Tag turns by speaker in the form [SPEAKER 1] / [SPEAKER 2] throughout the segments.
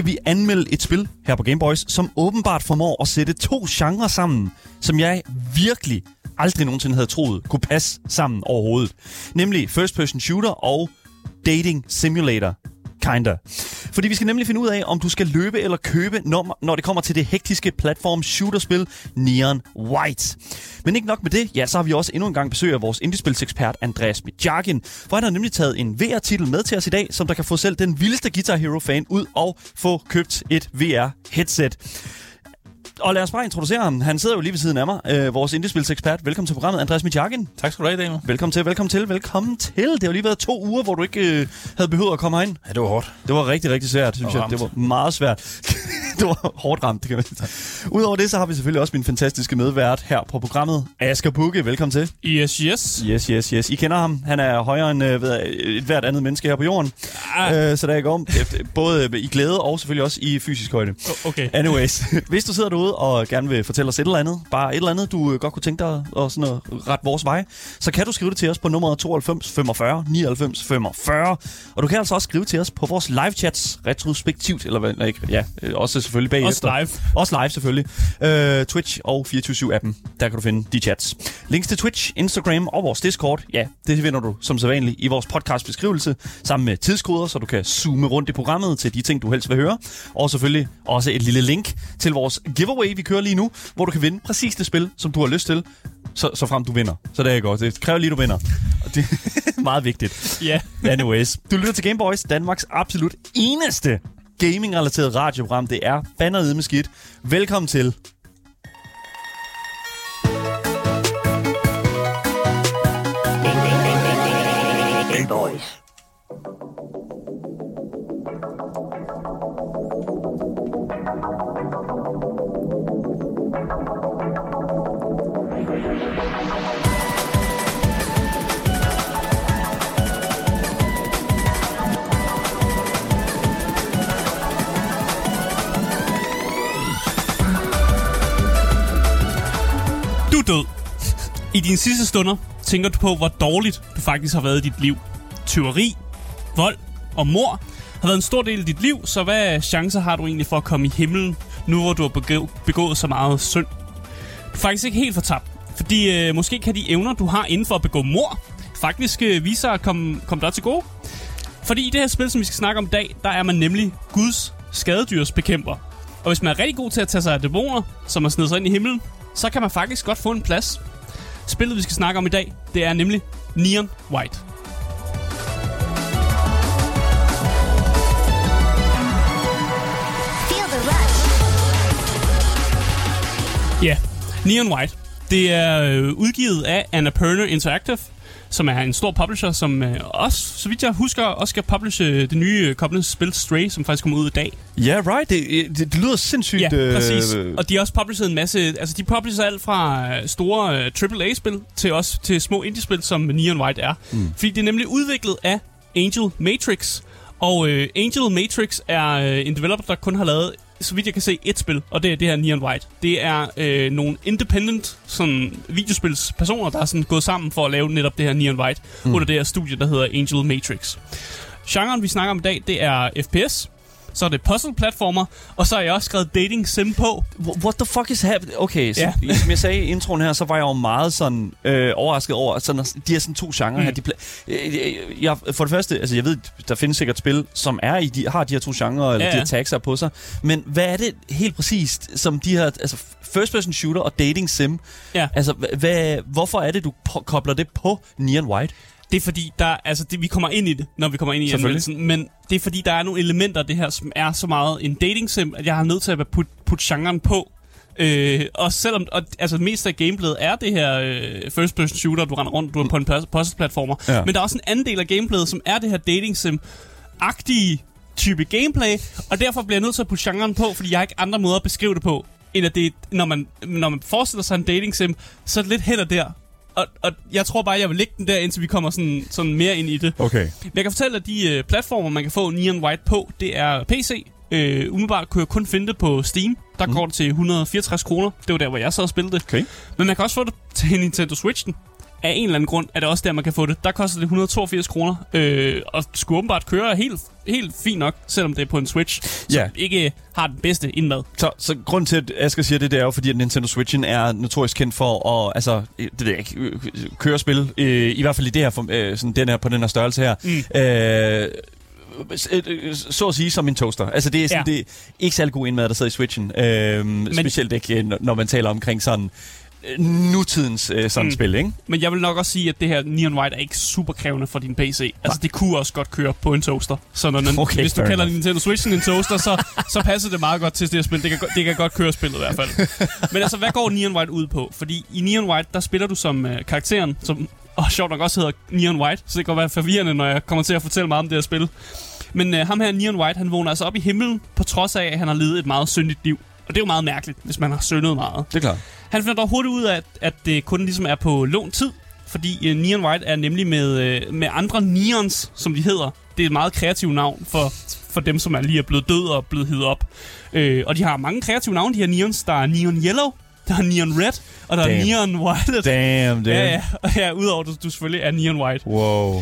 [SPEAKER 1] skal vi anmelde et spil her på Gameboys, som åbenbart formår at sætte to genrer sammen, som jeg virkelig aldrig nogensinde havde troet kunne passe sammen overhovedet. Nemlig first person shooter og dating simulator. Kinda. Fordi vi skal nemlig finde ud af, om du skal løbe eller købe, når, når det kommer til det hektiske platform shooterspil Neon White. Men ikke nok med det, ja, så har vi også endnu en gang besøg af vores indiespilsekspert Andreas Midjagin, for han har nemlig taget en VR-titel med til os i dag, som der kan få selv den vildeste Guitar Hero-fan ud og få købt et VR-headset. Og lad os bare introducere ham. Han sidder jo lige ved siden af mig, øh, vores indiespilsekspert. Velkommen til programmet, Andreas Midjagin.
[SPEAKER 2] Tak skal du have, Daniel.
[SPEAKER 1] Velkommen til, velkommen til, velkommen til. Det har jo lige været to uger, hvor du ikke øh, havde behøvet at komme herind.
[SPEAKER 2] Ja, det var hårdt.
[SPEAKER 1] Det var rigtig, rigtig svært, synes jeg. Det var meget svært. det var hårdt ramt, kan man sige. Udover det, så har vi selvfølgelig også min fantastiske medvært her på programmet, Asger Bukke. Velkommen til.
[SPEAKER 3] Yes, yes.
[SPEAKER 1] Yes, yes, yes. I kender ham. Han er højere end øh, ved, jeg, et hvert andet menneske her på jorden.
[SPEAKER 3] Ah.
[SPEAKER 1] Øh, så der er om. Både i glæde og selvfølgelig også i fysisk højde.
[SPEAKER 3] Okay.
[SPEAKER 1] Anyways, hvis du sidder derude og gerne vil fortælle os et eller andet, bare et eller andet, du øh, godt kunne tænke dig at sådan at rette vores vej, så kan du skrive det til os på nummeret 92 45 99 45. Og du kan altså også skrive til os på vores live chats, retrospektivt, eller hvad, ikke, ja, øh, også selvfølgelig bagefter.
[SPEAKER 3] Også live.
[SPEAKER 1] Også live selvfølgelig. Øh, Twitch og 24-7-appen, der kan du finde de chats. Links til Twitch, Instagram og vores Discord, ja, det finder du som sædvanligt i vores podcast beskrivelse, sammen med tidskoder, så du kan zoome rundt i programmet til de ting, du helst vil høre. Og selvfølgelig også et lille link til vores giveaway, vi kører lige nu, hvor du kan vinde præcis det spil, som du har lyst til, så, så frem du vinder. Så det er godt. Det kræver lige, du vinder. Og det er meget vigtigt.
[SPEAKER 3] Ja.
[SPEAKER 1] Anyways, du lytter til Gameboys, Danmarks absolut eneste gaming-relateret radioprogram. Det er fandme med skidt. Velkommen til.
[SPEAKER 3] Du død. I dine sidste stunder tænker du på, hvor dårligt du faktisk har været i dit liv. Tyveri, vold og mor har været en stor del af dit liv, så hvad chancer har du egentlig for at komme i himlen, nu hvor du har begået så meget synd? Du er faktisk ikke helt fortabt, fordi øh, måske kan de evner, du har inden for at begå mor, faktisk øh, vise sig at komme, komme dig til gode. Fordi i det her spil, som vi skal snakke om i dag, der er man nemlig Guds skadedyrsbekæmper. Og hvis man er rigtig god til at tage sig af dæmoner, som har snedet sig ind i himlen, så kan man faktisk godt få en plads. Spillet, vi skal snakke om i dag, det er nemlig Neon White. Ja, Neon White. Det er øh, udgivet af Annapurna Interactive, som er en stor publisher, som øh, også, så vidt jeg husker, også skal publishe øh, det nye øh, kommende spil Stray, som faktisk kommer ud i dag.
[SPEAKER 1] Ja, yeah, right. Det, det, det lyder sindssygt...
[SPEAKER 3] Ja, præcis.
[SPEAKER 1] Øh,
[SPEAKER 3] Og de har også published en masse... Altså, de publisher alt fra øh, store øh, AAA-spil til også til små indie-spil, som Neon White er. Mm. Fordi det er nemlig udviklet af Angel Matrix. Og øh, Angel Matrix er øh, en developer, der kun har lavet, så vidt jeg kan se, et spil, og det er det her Neon White. Det er øh, nogle independent sådan, videospilspersoner, der er sådan gået sammen for at lave netop det her Neon White, mm. under det her studie, der hedder Angel Matrix. Genren, vi snakker om i dag, det er FPS, så er det puzzle-platformer, og så har jeg også skrevet dating sim på.
[SPEAKER 1] What the fuck is happening? Okay, så,
[SPEAKER 3] Ja.
[SPEAKER 1] som jeg sagde i introen her, så var jeg jo meget sådan øh, overrasket over, sådan, at de her sådan to genrer mm. her. De pla- øh, øh, jeg, for det første, altså jeg ved, der findes sikkert spil, som er i de, har de her to genrer, eller
[SPEAKER 3] Ja,
[SPEAKER 1] ja, de her tags her på sig. Men hvad er det helt præcist, som de her, altså first person shooter og dating sim,
[SPEAKER 3] Ja.
[SPEAKER 1] altså hva- hvad, hvorfor er det, du kobler det på Neon White?
[SPEAKER 3] Det er fordi, der, altså det, vi kommer ind i det, når vi kommer ind i anmeldelsen, men det er fordi, der er nogle elementer af det her, som er så meget en dating sim, at jeg har nødt til at putte put genren på. Øh, og selvom, og, altså mest af gameplayet er det her øh, first person shooter, du render rundt, du er på en puzzle-platformer,
[SPEAKER 1] Ja.
[SPEAKER 3] men der er også en anden del af gameplayet, som er det her dating sim-agtige type gameplay, og derfor bliver jeg nødt til at putte genren på, fordi jeg har ikke andre måder at beskrive det på, end at det, når man, når man forestiller sig en dating sim, så er det lidt heller der. Og, og jeg tror bare, jeg vil lægge den der, indtil vi kommer sådan, sådan mere ind i det.
[SPEAKER 1] Okay.
[SPEAKER 3] Men jeg kan fortælle, at de øh, platformer, man kan få Neon White på, det er PC. Øh, umiddelbart kunne jeg kun finde det på Steam. Der mm. går det til 164 kroner. Det var der, hvor jeg sad og spillede det.
[SPEAKER 1] Okay.
[SPEAKER 3] Men man kan også få det til Nintendo Switchen. Af en eller anden grund er det også der, man kan få det. Der koster det 182 kroner, øh, og skulle åbenbart køre helt, helt fint nok, selvom det er på en Switch, som
[SPEAKER 1] Ja.
[SPEAKER 3] ikke har den bedste indmad.
[SPEAKER 1] Så, så grund til, at Asger siger det, det er jo, fordi at Nintendo Switchen er notorisk kendt for at altså, øh, det ved jeg ikke, øh, køre spil, øh, i hvert fald i det her, øh, sådan den her, på den her størrelse her. Mm. Øh, øh, så at sige som en toaster. Altså det er, sådan,
[SPEAKER 3] Ja.
[SPEAKER 1] det er ikke særlig god indmad, der sidder i Switchen. Øh, Men, specielt ikke, når- man taler omkring sådan nutidens øh, sådan
[SPEAKER 3] Mm.
[SPEAKER 1] spil, ikke?
[SPEAKER 3] Men jeg vil nok også sige, at det her Neon White er ikke super krævende for din PC. Altså, det kunne også godt køre på en toaster. Så når, når,
[SPEAKER 1] Okay,
[SPEAKER 3] hvis du kalder
[SPEAKER 1] enough.
[SPEAKER 3] Nintendo Switchen en toaster, så, så passer det meget godt til det her spil. Det kan, det kan godt køre spillet i hvert fald. Men altså, hvad går Neon White ud på? Fordi i Neon White, der spiller du som øh, karakteren, som og sjovt nok også hedder Neon White, så det kan være forvirrende, når jeg kommer til at fortælle meget om det her spil. Men øh, ham her, Neon White, han vågner altså op i himlen, på trods af, at han har levet et meget syndigt liv. Og det er jo meget mærkeligt, hvis man har syndet meget.
[SPEAKER 1] Det er klart.
[SPEAKER 3] Han finder dog hurtigt ud af, at, at det kun ligesom er på lån tid, fordi uh, Neon White er nemlig med, uh, med andre Neons, som de hedder. Det er et meget kreativt navn for, for dem, som er lige er blevet død og blevet hivet op. Uh, og de har mange kreative navne, de her Neons. Der er Neon Yellow, der er Neon Red, og der
[SPEAKER 1] Damn.
[SPEAKER 3] er Neon White.
[SPEAKER 1] Damn, det
[SPEAKER 3] Ja, ja, ja, udover at du selvfølgelig er Neon White.
[SPEAKER 1] Wow.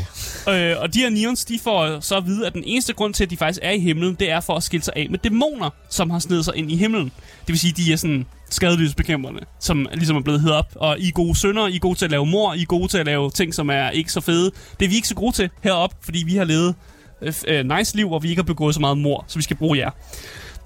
[SPEAKER 3] Øh, og de her Neons, de får så at vide, at den eneste grund til, at de faktisk er i himlen, det er for at skille sig af med dæmoner, som har snedet sig ind i himlen. Det vil sige, de er sådan skadelysbekæmperne, som ligesom er blevet hed op. Og I er gode sønder, I er gode til at lave mor, I er gode til at lave ting, som er ikke så fede. Det er vi ikke så gode til herop, fordi vi har levet øh, øh, nice liv, hvor vi ikke har begået så meget mor, så vi skal bruge jer.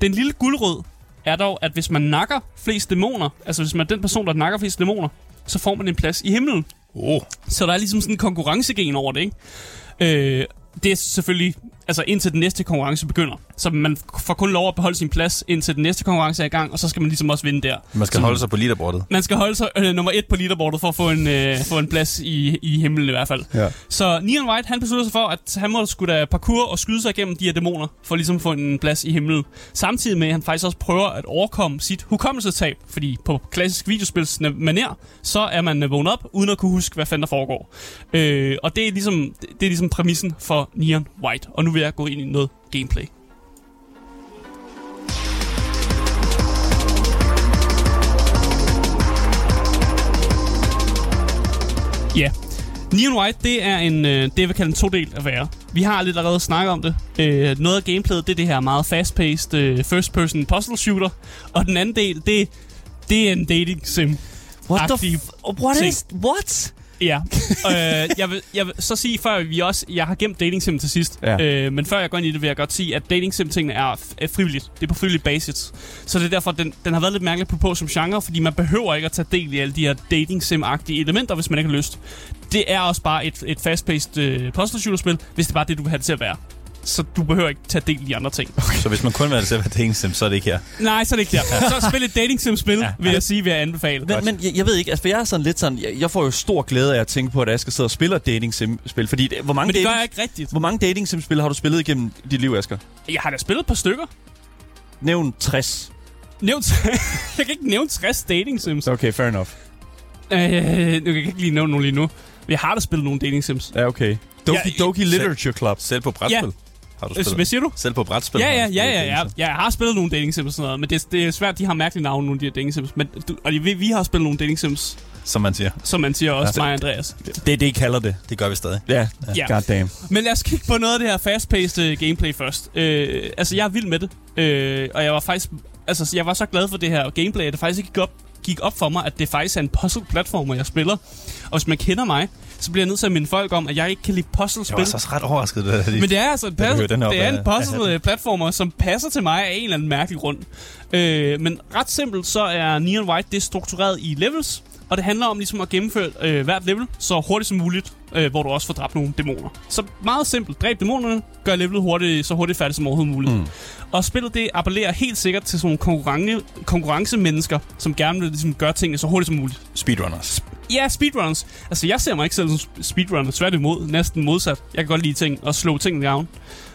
[SPEAKER 3] Den lille guldrød er dog, at hvis man nakker flest dæmoner, altså hvis man er den person, der nakker flest dæmoner, så får man en plads i himlen.
[SPEAKER 1] Oh.
[SPEAKER 3] Så der er ligesom sådan en konkurrencegen over det, ikke? Øh, det er selvfølgelig, altså indtil den næste konkurrence begynder. Så man får kun lov at beholde sin plads, indtil den næste konkurrence er i gang, og så skal man ligesom også vinde der.
[SPEAKER 2] Man skal holde sig på leaderboardet.
[SPEAKER 3] Man skal holde sig øh, nummer et på leaderboardet for at få en, øh, få en plads i, i himlen i hvert fald.
[SPEAKER 1] Ja.
[SPEAKER 3] Så Neon White, han beslutter sig for, at han må skulle da parkour og skyde sig igennem de her dæmoner, for ligesom at få en plads i himlen. Samtidig med, at han faktisk også prøver at overkomme sit hukommelsestab, fordi på klassisk videospils manér, så er man vågnet op, uden at kunne huske, hvad fanden der foregår. Øh, og det er, ligesom, det er ligesom præmissen for Neon White. Og nu vil jeg gå ind i noget gameplay. Ja. Neon White, det er en, øh, det jeg vil kalde en to-del af være. Vi har lidt allerede snakket om det. Øh, noget af gameplayet, det er det her meget fast-paced øh, first-person puzzle shooter. Og den anden del, det, det er en dating sim.
[SPEAKER 1] What the f- What is... What?
[SPEAKER 3] Ja. øh, jeg, vil, jeg vil så sige, før vi også... Jeg har gemt dating sim til sidst.
[SPEAKER 1] Ja.
[SPEAKER 3] Øh, men før jeg går ind i det, vil jeg godt sige, at dating sim tingene er, er frivilligt. Det er på frivillig basis. Så det er derfor, den, den har været lidt mærkelig på, på som genre, fordi man behøver ikke at tage del i alle de her dating sim-agtige elementer, hvis man ikke har lyst. Det er også bare et, et fast-paced øh, puzzle shooter-spil, hvis det er bare det, du vil have det til at være. Så du behøver ikke tage del i de andre ting.
[SPEAKER 2] Så hvis man kun vil have det dating sim, så er det ikke her.
[SPEAKER 3] Nej, så er det ikke der. Så spil et dating sim-spil,
[SPEAKER 2] Ja.
[SPEAKER 3] ja. vil jeg sige, vil jeg anbefale.
[SPEAKER 1] Men, men jeg, jeg ved ikke, altså for jeg er sådan lidt sådan, jeg, jeg får jo stor glæde af at tænke på, at Asger sidder og spiller et dating sim-spil, fordi det, hvor mange,
[SPEAKER 3] men det gør
[SPEAKER 1] dating,
[SPEAKER 3] jeg ikke rigtigt.
[SPEAKER 1] hvor mange dating sim-spil har du spillet igennem dit liv, Asger?
[SPEAKER 3] Jeg har da spillet et par stykker.
[SPEAKER 1] Nævn 60.
[SPEAKER 3] Nævnt, jeg kan ikke nævne 60 dating sims.
[SPEAKER 1] Okay, fair enough.
[SPEAKER 3] Øh, nu kan jeg ikke lige nævne nogen lige nu. Jeg har da spillet nogle dating sims.
[SPEAKER 1] Ja, okay. Doki,
[SPEAKER 3] Ja,
[SPEAKER 1] Doki Literature Club.
[SPEAKER 2] Selv på brætspil. Har du
[SPEAKER 3] Øh,
[SPEAKER 2] spillet?
[SPEAKER 3] Hvad siger du?
[SPEAKER 2] Selv på brætspil?
[SPEAKER 3] Ja, ja, ja, ja, ja, ja. Jeg har spillet nogle dating sims og sådan noget, men det, det er svært, de har mærkelige navne, nogle af de her dating sims. Men du, og vi, vi har spillet nogle dating sims,
[SPEAKER 2] Som man siger.
[SPEAKER 3] som man siger også,
[SPEAKER 2] Ja.
[SPEAKER 3] mig og Andreas.
[SPEAKER 1] Det er det, I kalder det.
[SPEAKER 2] Det gør vi stadig.
[SPEAKER 1] Ja,
[SPEAKER 3] Ja.
[SPEAKER 1] god damn.
[SPEAKER 3] Men lad os kigge på noget af det her fast-paced øh, gameplay først. Øh, altså, jeg er vild med det. Øh, og jeg var faktisk... Altså, jeg var så glad for det her gameplay, at det faktisk ikke gik op, gik op for mig, at det faktisk er en puzzle-platformer, jeg spiller. Og hvis man kender mig, så bliver jeg nødt til at minde folk om, at jeg ikke kan lide
[SPEAKER 2] Jeg
[SPEAKER 3] puzzle-spil.
[SPEAKER 2] var så også ret overrasket. Jeg lige...
[SPEAKER 3] Men det er altså et
[SPEAKER 2] op
[SPEAKER 3] det er en puzzle-platformer, som passer til mig af en eller anden mærkelig grund. Øh, men ret simpelt, så er Neon White det er struktureret i levels, og det handler om ligesom at gennemføre øh, hvert level så hurtigt som muligt, øh, hvor du også får dræbt nogle dæmoner. Så meget simpelt. Dræb dæmonerne, gør levelet hurtigt, så hurtigt færdigt som overhovedet muligt. Mm. Og spillet det appellerer helt sikkert til sådan nogle konkurrence, konkurrencemennesker, som gerne vil ligesom, gøre tingene så hurtigt som muligt.
[SPEAKER 2] Speedrunners.
[SPEAKER 3] Ja, speedruns. Altså, jeg ser mig ikke selv som sp- speedrunner. Tværtimod, næsten modsat. Jeg kan godt lide ting og slå ting down.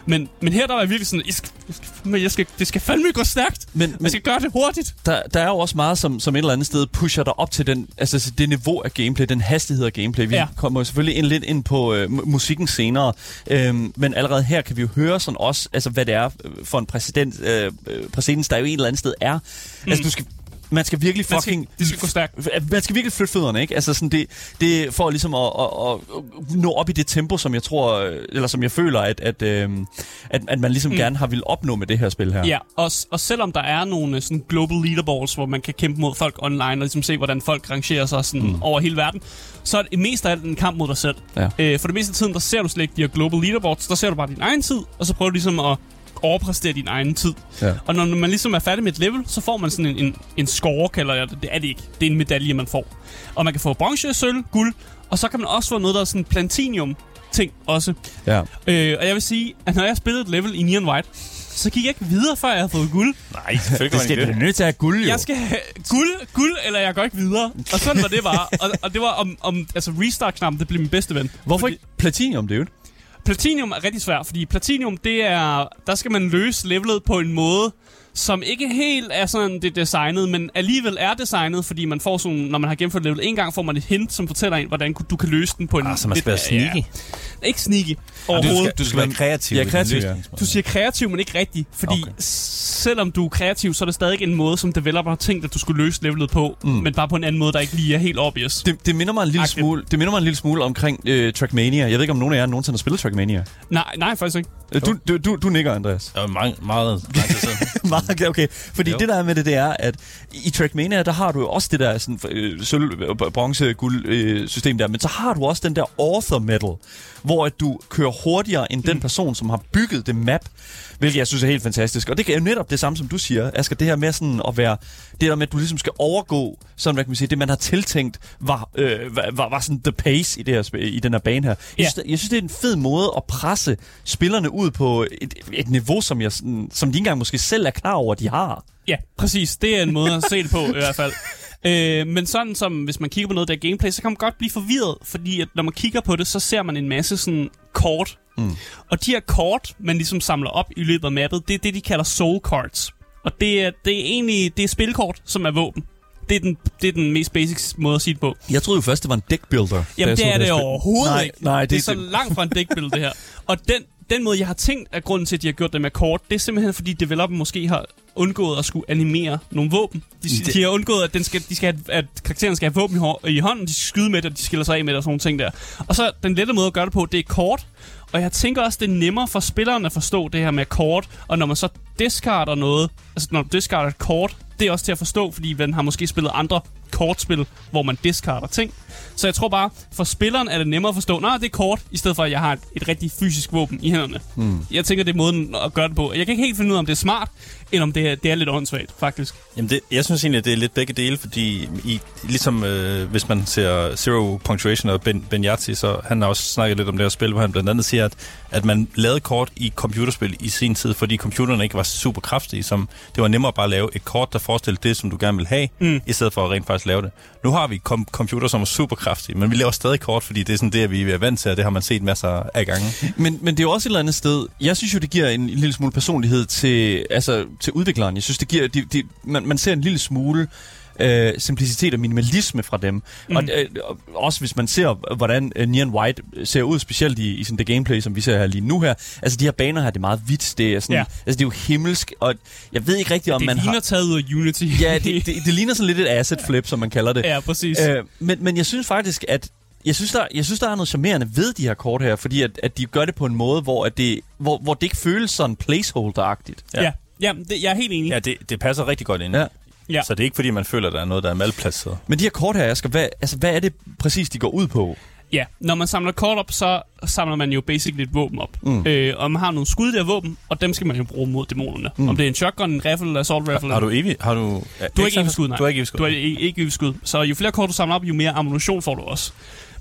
[SPEAKER 3] Men, men her der var jeg virkelig sådan, jeg skal, jeg skal, men jeg skal, det skal fandme gå stærkt.
[SPEAKER 1] Men,
[SPEAKER 3] Jeg
[SPEAKER 1] men
[SPEAKER 3] skal gøre det hurtigt.
[SPEAKER 1] der, der er jo også meget, som, som et eller andet sted pusher dig op til den, altså det niveau af gameplay, den hastighed af gameplay. Vi
[SPEAKER 3] Ja.
[SPEAKER 1] kommer jo selvfølgelig ind, lidt ind på øh, mu- musikken senere, øhm, men allerede her kan vi jo høre sådan også, altså hvad det er øh, for en præsident, øh, øh, præcedens, der jo et eller andet sted er. Mm. Altså du skal man skal virkelig
[SPEAKER 3] Man skal,
[SPEAKER 1] fucking...
[SPEAKER 3] det skal gå stærkt.
[SPEAKER 1] Man skal virkelig flytte fødderne, ikke? Altså sådan det, det for ligesom at, at, at, nå op i det tempo, som jeg tror, eller som jeg føler, at, at, øh, at, at man ligesom mm. gerne har vil opnå med det her spil her.
[SPEAKER 3] Ja, og, og selvom der er nogle øh, sådan global leaderboards, hvor man kan kæmpe mod folk online, og ligesom se, hvordan folk rangerer sig sådan mm. over hele verden, så er det mest af alt en kamp mod dig selv.
[SPEAKER 1] Ja.
[SPEAKER 3] Øh, for det meste af tiden, der ser du slet ikke de her global leaderboards, der ser du bare din egen tid, og så prøver du ligesom at overpræstere din egen tid.
[SPEAKER 1] Ja.
[SPEAKER 3] Og når man ligesom er færdig med et level, så får man sådan en, en, en score, kalder jeg det. Det er det ikke. Det er en medalje, man får. Og man kan få bronze, sølv, guld, og så kan man også få noget, der er sådan platinium ting også.
[SPEAKER 1] ja.
[SPEAKER 3] Øh, og jeg vil sige, at når jeg spillede et level i Neon White, så gik jeg ikke videre, før jeg havde fået guld.
[SPEAKER 2] Nej, selvfølgelig
[SPEAKER 1] Det skal du
[SPEAKER 2] ikke det.
[SPEAKER 1] nødt til at have guld, jo.
[SPEAKER 3] Jeg skal have guld, guld, eller jeg går ikke videre. Og sådan var det bare. Og, og det var om, om altså restart-knappen, det blev min bedste ven.
[SPEAKER 1] Hvorfor
[SPEAKER 3] Fordi
[SPEAKER 1] ikke Platinum, dude?
[SPEAKER 3] Platinum er rigtig svært, fordi Platinum, det er, der skal man løse levelet på en måde, som ikke helt er sådan det er designet, men alligevel er designet, fordi man får sådan, når man har gennemført level en gang, får man et hint, som fortæller en, hvordan du kan løse den på en...
[SPEAKER 2] Ah, så man skal være sneaky.
[SPEAKER 3] Ja, ikke sneaky
[SPEAKER 2] Du
[SPEAKER 3] overhovedet.
[SPEAKER 2] skal, du skal være kreativ.
[SPEAKER 1] Ja, kreativ, ja.
[SPEAKER 3] Du siger kreativ, men ikke rigtig. Fordi
[SPEAKER 2] Okay.
[SPEAKER 3] selvom du er kreativ, så er det stadig en måde, som developer har tænkt, at du skulle løse levelet på. Mm. Men bare på en anden måde, der ikke lige er helt obvious.
[SPEAKER 1] Det, det, minder mig en lille
[SPEAKER 3] Agtigt.
[SPEAKER 1] smule, det minder mig en lille smule omkring øh, Trackmania. Jeg ved ikke, om nogen af jer nogensinde har spillet Trackmania.
[SPEAKER 3] Nej, nej, faktisk ikke.
[SPEAKER 1] Øh, Du, du, du, du nikker, Andreas.
[SPEAKER 2] Var meget, meget lang tid siden.
[SPEAKER 1] Meget okay, okay. Fordi jo. Det der er med det, det er, at i Trackmania, der har du jo også det der sådan, øh, sølv, øh, bronze, guld øh, system der, men så har du også den der author medal, hvor at du kører hurtigere end den person, som har bygget det map, hvilket jeg synes er helt fantastisk. Og det er jo netop det samme, som du siger, Asger, det her med sådan at være, det der med, at du ligesom skal overgå, sådan hvad kan man sige, det man har tiltænkt, var, øh, var, var, var sådan the pace i, det her, i den her bane her. Jeg,
[SPEAKER 3] Ja.
[SPEAKER 1] synes, jeg synes, det er en fed måde at presse spillerne ud på et, et niveau, som, jeg, sådan, som de ikke engang måske selv er klar over, de har.
[SPEAKER 3] Ja, præcis. Det er en måde at se det på, i hvert fald. Øh, men sådan som, hvis man kigger på noget af det gameplay, så kan man godt blive forvirret, fordi at når man kigger på det, så ser man en masse sådan kort. Mm. Og de her kort, man ligesom samler op i løbet af mappet, det er det, de kalder soul cards. Og det er, det er egentlig det er spilkort, som er våben. Det er, den, det er den mest basic måde at sige det på.
[SPEAKER 1] Jeg troede jo først, det var en deckbuilder.
[SPEAKER 3] Jamen, det er det
[SPEAKER 1] spil.
[SPEAKER 3] overhovedet
[SPEAKER 1] nej,
[SPEAKER 3] ikke.
[SPEAKER 1] Nej,
[SPEAKER 3] det, det er så langt fra en dækbillede, det her. Og den, den måde, jeg har tænkt, at grunden til, at de har gjort det med kort, det er simpelthen, fordi developer måske har undgået at skulle animere nogle våben. De,
[SPEAKER 1] Det-
[SPEAKER 3] de har undgået, at, den skal, de skal have, at karakteren skal have våben i, hår- i hånden, de skal skyde med det, og de skiller sig af med det og sådan nogle ting der. Og så den lette måde at gøre det på, det er kort. Og jeg tænker også, det er nemmere for spilleren at forstå det her med kort. Og når man så discarder noget, altså når du discarder et kort, det er også til at forstå, fordi man har måske spillet andre kortspil, hvor man discarder ting. Så jeg tror bare, for spilleren er det nemmere at forstå, nej, det er kort, i stedet for at jeg har et, et rigtig fysisk våben i hænderne. Mm. Jeg tænker, det er måden at gøre det på. Jeg kan ikke helt finde ud af, om det er smart, eller om det er, det er lidt åndssvagt, faktisk.
[SPEAKER 2] Jamen det, jeg synes egentlig, at det er lidt begge dele, fordi i, ligesom øh, hvis man ser Zero Punctuation og Ben, ben Yatzy, så han har også snakket lidt om det her spil, hvor han blandt andet siger, at, at man lavede kort i computerspil i sin tid, fordi computerne ikke var super kraftige, som det var nemmere bare at lave et kort, der forestillede det, som du gerne vil have, mm. i stedet for at rent faktisk lave det. Nu har vi kom- computer, som er super kraftige, men vi laver stadig kort, fordi det er sådan det, vi er vant til, og det har man set masser af gange.
[SPEAKER 1] Men, men det er jo også et eller andet sted. Jeg synes jo, det giver en, en lille smule personlighed til, altså, til udvikleren. Jeg synes, det giver... De, de, man, man ser en lille smule øh, simplicitet og minimalisme fra dem. Mm. Og, øh, og også hvis man ser, hvordan øh, Neon White ser ud, specielt i, i sådan det gameplay, som vi ser her lige nu her. Altså, de her baner her, det er meget hvidt. Det er, sådan,
[SPEAKER 3] Ja.
[SPEAKER 1] altså, det er jo himmelsk, og jeg ved ikke rigtigt, om
[SPEAKER 3] Det
[SPEAKER 1] man
[SPEAKER 3] ligner
[SPEAKER 1] har...
[SPEAKER 3] taget ud af Unity.
[SPEAKER 1] Ja, det, det, det ligner sådan lidt et asset flip, som man kalder det.
[SPEAKER 3] ja, præcis.
[SPEAKER 1] Øh, men, men jeg synes faktisk, at jeg synes, der, jeg synes, der er noget charmerende ved de her kort her, fordi at, at de gør det på en måde, hvor, at det, hvor, hvor det ikke føles sådan placeholder-agtigt.
[SPEAKER 3] ja. ja. Ja det, jeg er helt enig.
[SPEAKER 2] Ja, det, det passer rigtig godt ind.
[SPEAKER 1] Ja.
[SPEAKER 3] Ja.
[SPEAKER 2] Så det er ikke, fordi man føler, at der er noget, der er malplaceret.
[SPEAKER 1] Men de her kort her, Asger, hvad, altså, hvad er det præcis, de går ud på?
[SPEAKER 3] Ja, når man samler kort op, så samler man jo basically et våben op. Mm. Øh, og man har nogle skud der våben, og dem skal man jo bruge mod dæmonerne. Mm. Om det er en shotgun, en rifle eller assault rifle.
[SPEAKER 2] Har du evig... Har du,
[SPEAKER 3] Du har ikke evigt skud, nej.
[SPEAKER 2] Du har ikke evigt skud.
[SPEAKER 3] Du har ikke, ikke evigt skud. Så jo flere kort du samler op, jo mere ammunition får du også.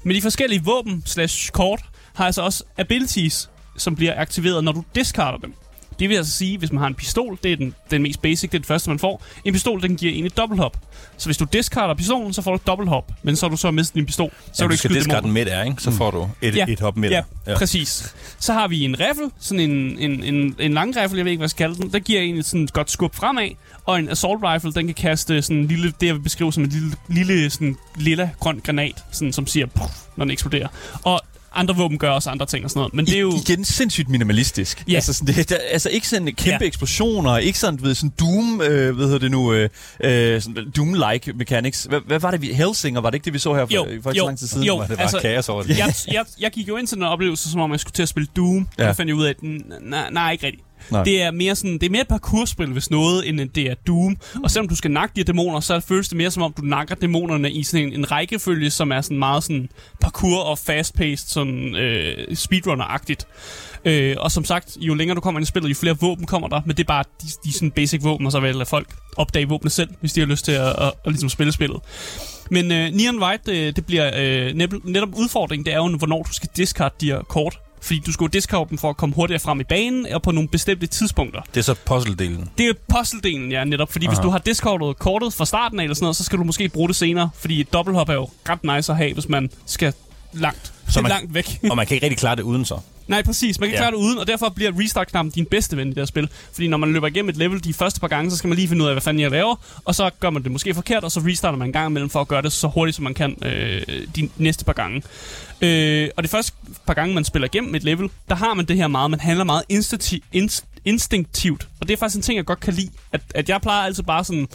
[SPEAKER 3] Men de forskellige våben slash kort har altså også abilities, som bliver aktiveret, når du discarder dem. Det vil altså sige, hvis man har en pistol, det er den, den mest basic, det er det første, man får. En pistol, den giver en et dobbelthop. Så hvis du discarder pistolen, så får du et dobbelthop. Men så har du så mistet din pistol, så
[SPEAKER 2] ja,
[SPEAKER 3] du ikke
[SPEAKER 2] skal
[SPEAKER 3] skyde
[SPEAKER 2] discard
[SPEAKER 3] dæmoner.
[SPEAKER 2] den midt er, ikke? Så får du et,
[SPEAKER 3] Ja.
[SPEAKER 2] et hop midt.
[SPEAKER 3] Ja, ja, præcis. Så har vi en rifle, sådan en, en, en, en lang rifle, jeg ved ikke, hvad jeg skal kalde den. Der giver en sådan et godt skub fremad. Og en assault rifle, den kan kaste sådan en lille, det jeg vil beskrive som en lille, lille sådan lilla grøn granat, sådan, som siger, puff, når den eksploderer. Og andre våben gør også andre ting og sådan noget. Men det er jo...
[SPEAKER 1] Igen sindssygt minimalistisk.
[SPEAKER 3] Ja.
[SPEAKER 1] Altså, sådan, det, der, altså ikke sådan kæmpe
[SPEAKER 3] Ja.
[SPEAKER 1] eksplosioner, ikke sådan, ved, sådan Doom, øh, hvad hedder det nu, øh, øh, sådan Doom-like mechanics. Hvad, hvad var det, vi, Hellsinger, var det ikke det, vi så her for,
[SPEAKER 3] Jo,
[SPEAKER 1] for ikke så
[SPEAKER 3] jo,
[SPEAKER 1] lang tid siden?
[SPEAKER 3] jo.
[SPEAKER 2] Var det bare
[SPEAKER 3] Altså,
[SPEAKER 2] kaos over det?
[SPEAKER 3] jeg, jeg, jeg gik jo ind til den oplevelse, som om jeg skulle til at spille Doom. Ja. Og fandt jeg ud af, at n- nej, nej, ikke rigtigt.
[SPEAKER 1] Nej.
[SPEAKER 3] Det er mere sådan, det er mere et parkourspil, hvis noget, end det er Doom. Og selvom du skal nakke de her dæmoner, så føles det mere som om, du nakker dæmonerne i sådan en, en rækkefølge, som er sådan meget sådan parkour og fast-paced, sådan øh, speedrunner-agtigt. Øh, og som sagt, jo længere du kommer ind i spillet, jo flere våben kommer der, men det er bare de, de sådan basic våben, og så vil jeg folk opdage våbne selv, hvis de har lyst til at, at, at, at ligesom spille spillet. Men øh, Neon White, det, det bliver øh, netop udfordringen, det er jo, hvornår du skal discard de her kort. Fordi du skal jo discard dem for at komme hurtigere frem i banen, og på nogle bestemte tidspunkter.
[SPEAKER 2] Det er så puzzle-delen.
[SPEAKER 3] Det er puzzle-delen, ja, netop. Fordi Aha. hvis du har discordet kortet fra starten af, eller sådan noget, så skal du måske bruge det senere. Fordi et dobbelthop er jo ret nice at have, hvis man skal langt. Så
[SPEAKER 2] Så man-
[SPEAKER 3] langt væk.
[SPEAKER 2] Og man kan ikke rigtig klare det uden så.
[SPEAKER 3] Nej, præcis. Man kan
[SPEAKER 2] Ja.
[SPEAKER 3] klare det uden, og derfor bliver restart-knappen din bedste ven i det her spil. Fordi når man løber igennem et level de første par gange, så skal man lige finde ud af, hvad fanden jeg laver, og så gør man det måske forkert, og så restarter man en gang imellem for at gøre det så hurtigt, som man kan øh, de næste par gange. Øh, og det første par gange, man spiller igennem et level, der har man det her meget, man handler meget instinkti- inst- instinktivt. Og det er faktisk en ting, jeg godt kan lide. At, at jeg plejer altid bare sådan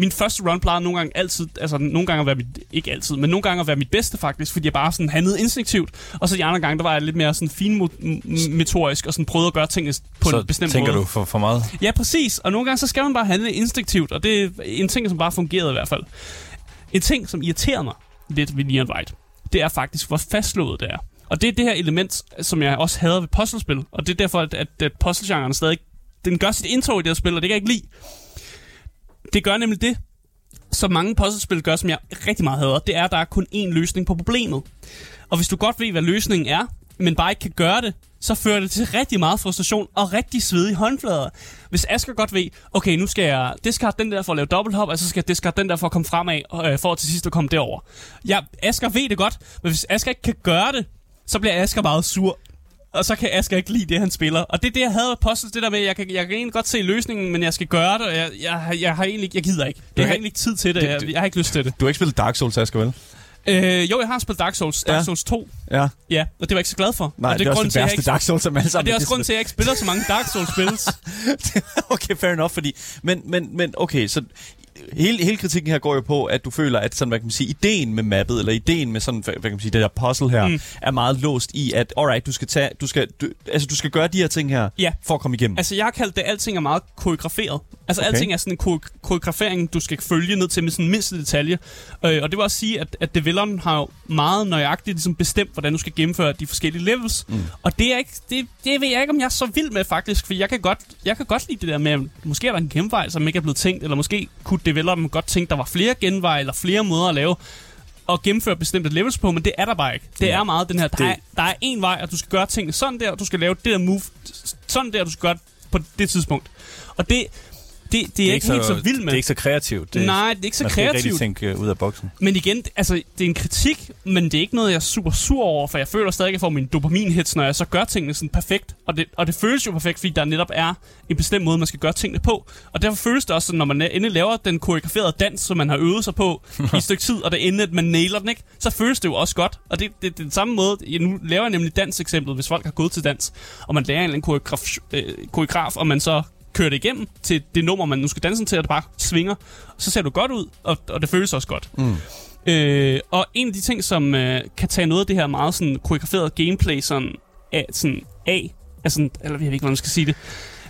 [SPEAKER 3] min første run plejede nogle gange altid, altså nogle gange at være mit, ikke altid, men nogle gange at være mit bedste faktisk, fordi jeg bare sådan handlede instinktivt, og så de andre gange, der var jeg lidt mere sådan finmotorisk, og sådan prøvede at gøre tingene på
[SPEAKER 2] så
[SPEAKER 3] en bestemt
[SPEAKER 2] tænker
[SPEAKER 3] måde.
[SPEAKER 2] du for, for meget.
[SPEAKER 3] Ja, præcis, og nogle gange så skal man bare handle instinktivt, og det er en ting, som bare fungerede i hvert fald. En ting, som irriterer mig lidt ved Neon White, det er faktisk, hvor fastslået det er. Og det er det her element, som jeg også hader ved puzzlespil, og det er derfor, at, at, at puzzlegenren stadig, den gør sit indtog i det her spil, og det kan jeg ikke lide. Det gør nemlig det, som mange puzzlespil gør, som jeg rigtig meget hader, det er, at der er kun én løsning på problemet. Og hvis du godt ved, hvad løsningen er, men bare ikke kan gøre det, så fører det til rigtig meget frustration og rigtig svedige håndflader. Hvis Asger godt ved, okay, nu skal jeg discard den der for at lave dobbelthop, og så skal jeg discard den der for at komme fremad, øh, for at til sidst at komme derover. Ja, Asger ved det godt, men hvis Asger ikke kan gøre det, så bliver Asger meget sur. Og så kan Asger ikke lide det, han spiller. Og det er det, jeg havde puzzles, det der med, jeg kan, jeg kan egentlig godt se løsningen, men jeg skal gøre det, og jeg, jeg, jeg har egentlig jeg gider ikke. Jeg har egentlig ikke tid til det,
[SPEAKER 1] Det-
[SPEAKER 3] jeg,
[SPEAKER 1] det-
[SPEAKER 3] jeg har ikke lyst til det.
[SPEAKER 1] Du har ikke spillet Dark Souls, Asger, vel?
[SPEAKER 3] Øh, jo, jeg har spillet Dark Souls, Dark
[SPEAKER 1] Ja.
[SPEAKER 3] Souls 2,
[SPEAKER 1] Ja.
[SPEAKER 3] ja, og det var jeg ikke så glad for.
[SPEAKER 1] Nej,
[SPEAKER 3] og
[SPEAKER 1] det, er også det
[SPEAKER 3] til, at jeg
[SPEAKER 1] værste
[SPEAKER 3] ikke-
[SPEAKER 1] Dark Souls, som alle
[SPEAKER 3] Og
[SPEAKER 1] sammen.
[SPEAKER 3] det er også grunden til, at jeg ikke spiller så mange Dark Souls-spils.
[SPEAKER 1] okay, fair enough, fordi... Men, men, men okay, så hele, hele kritikken her går jo på, at du føler, at sådan, hvad kan man sige, ideen med mappet, eller ideen med sådan, hvad kan man sige, det der puzzle her,
[SPEAKER 3] Mm.
[SPEAKER 1] er meget låst i, at alright, du skal tage, du skal, du, altså du skal gøre de her ting her,
[SPEAKER 3] Ja.
[SPEAKER 1] for at komme igennem.
[SPEAKER 3] altså, jeg har kaldt det, at alting er meget koreograferet. Altså, okay. Alting er sådan en ko- koreografering, du skal følge ned til med sådan en mindste detalje. Øh, og det vil også sige, at, at developeren har jo meget nøjagtigt ligesom bestemt, hvordan du skal gennemføre de forskellige levels. Mm. Og det, er ikke, det, det ved jeg ikke, om jeg er så vild med, faktisk. For jeg kan godt, jeg kan godt lide det der med, at måske er der en genvej, som ikke er blevet tænkt, eller måske kunne developeren godt tænke, der var flere genveje, eller flere måder at lave og gennemføre bestemte levels på, men det er der bare ikke. Det er meget den her, der,
[SPEAKER 2] Det-
[SPEAKER 3] er, der er en vej, og du skal gøre tingene sådan der, og du skal lave det der move sådan der, og du skal gøre det på det tidspunkt. Og det, det, det, det er jeg ikke helt så vild med.
[SPEAKER 2] Det er ikke så kreativt. Det,
[SPEAKER 3] Nej, det er ikke så
[SPEAKER 2] man skal ikke
[SPEAKER 3] kreativt.
[SPEAKER 2] rigtig tænke øh, ud af boksen.
[SPEAKER 3] Men igen, altså, det er en kritik, men det er ikke noget, jeg er super sur over, for jeg føler stadig, at jeg får min dopaminhits, når jeg så gør tingene sådan perfekt. Og det, og det føles jo perfekt, fordi der netop er en bestemt måde, man skal gøre tingene på. Og derfor føles det også, sådan, når man endelig laver den koreograferede dans, som man har øvet sig på i et stykke tid, og det ender, at man nailer den, ikke? så føles det jo også godt. Og det, det, det er den samme måde, ja, nu laver jeg nemlig dans-eksemplet, hvis folk har gået til dans, og man lærer en eller anden koreograf, øh, koreograf og man så kører det igennem til det nummer, man nu skal danse til, og det bare svinger, så ser du godt ud, og, og det føles også godt. Mm. Øh, og en af de ting, som øh, kan tage noget af det her meget sådan koreograferede gameplay sådan af, sådan af altså, eller jeg ved ikke, hvordan man skal sige det.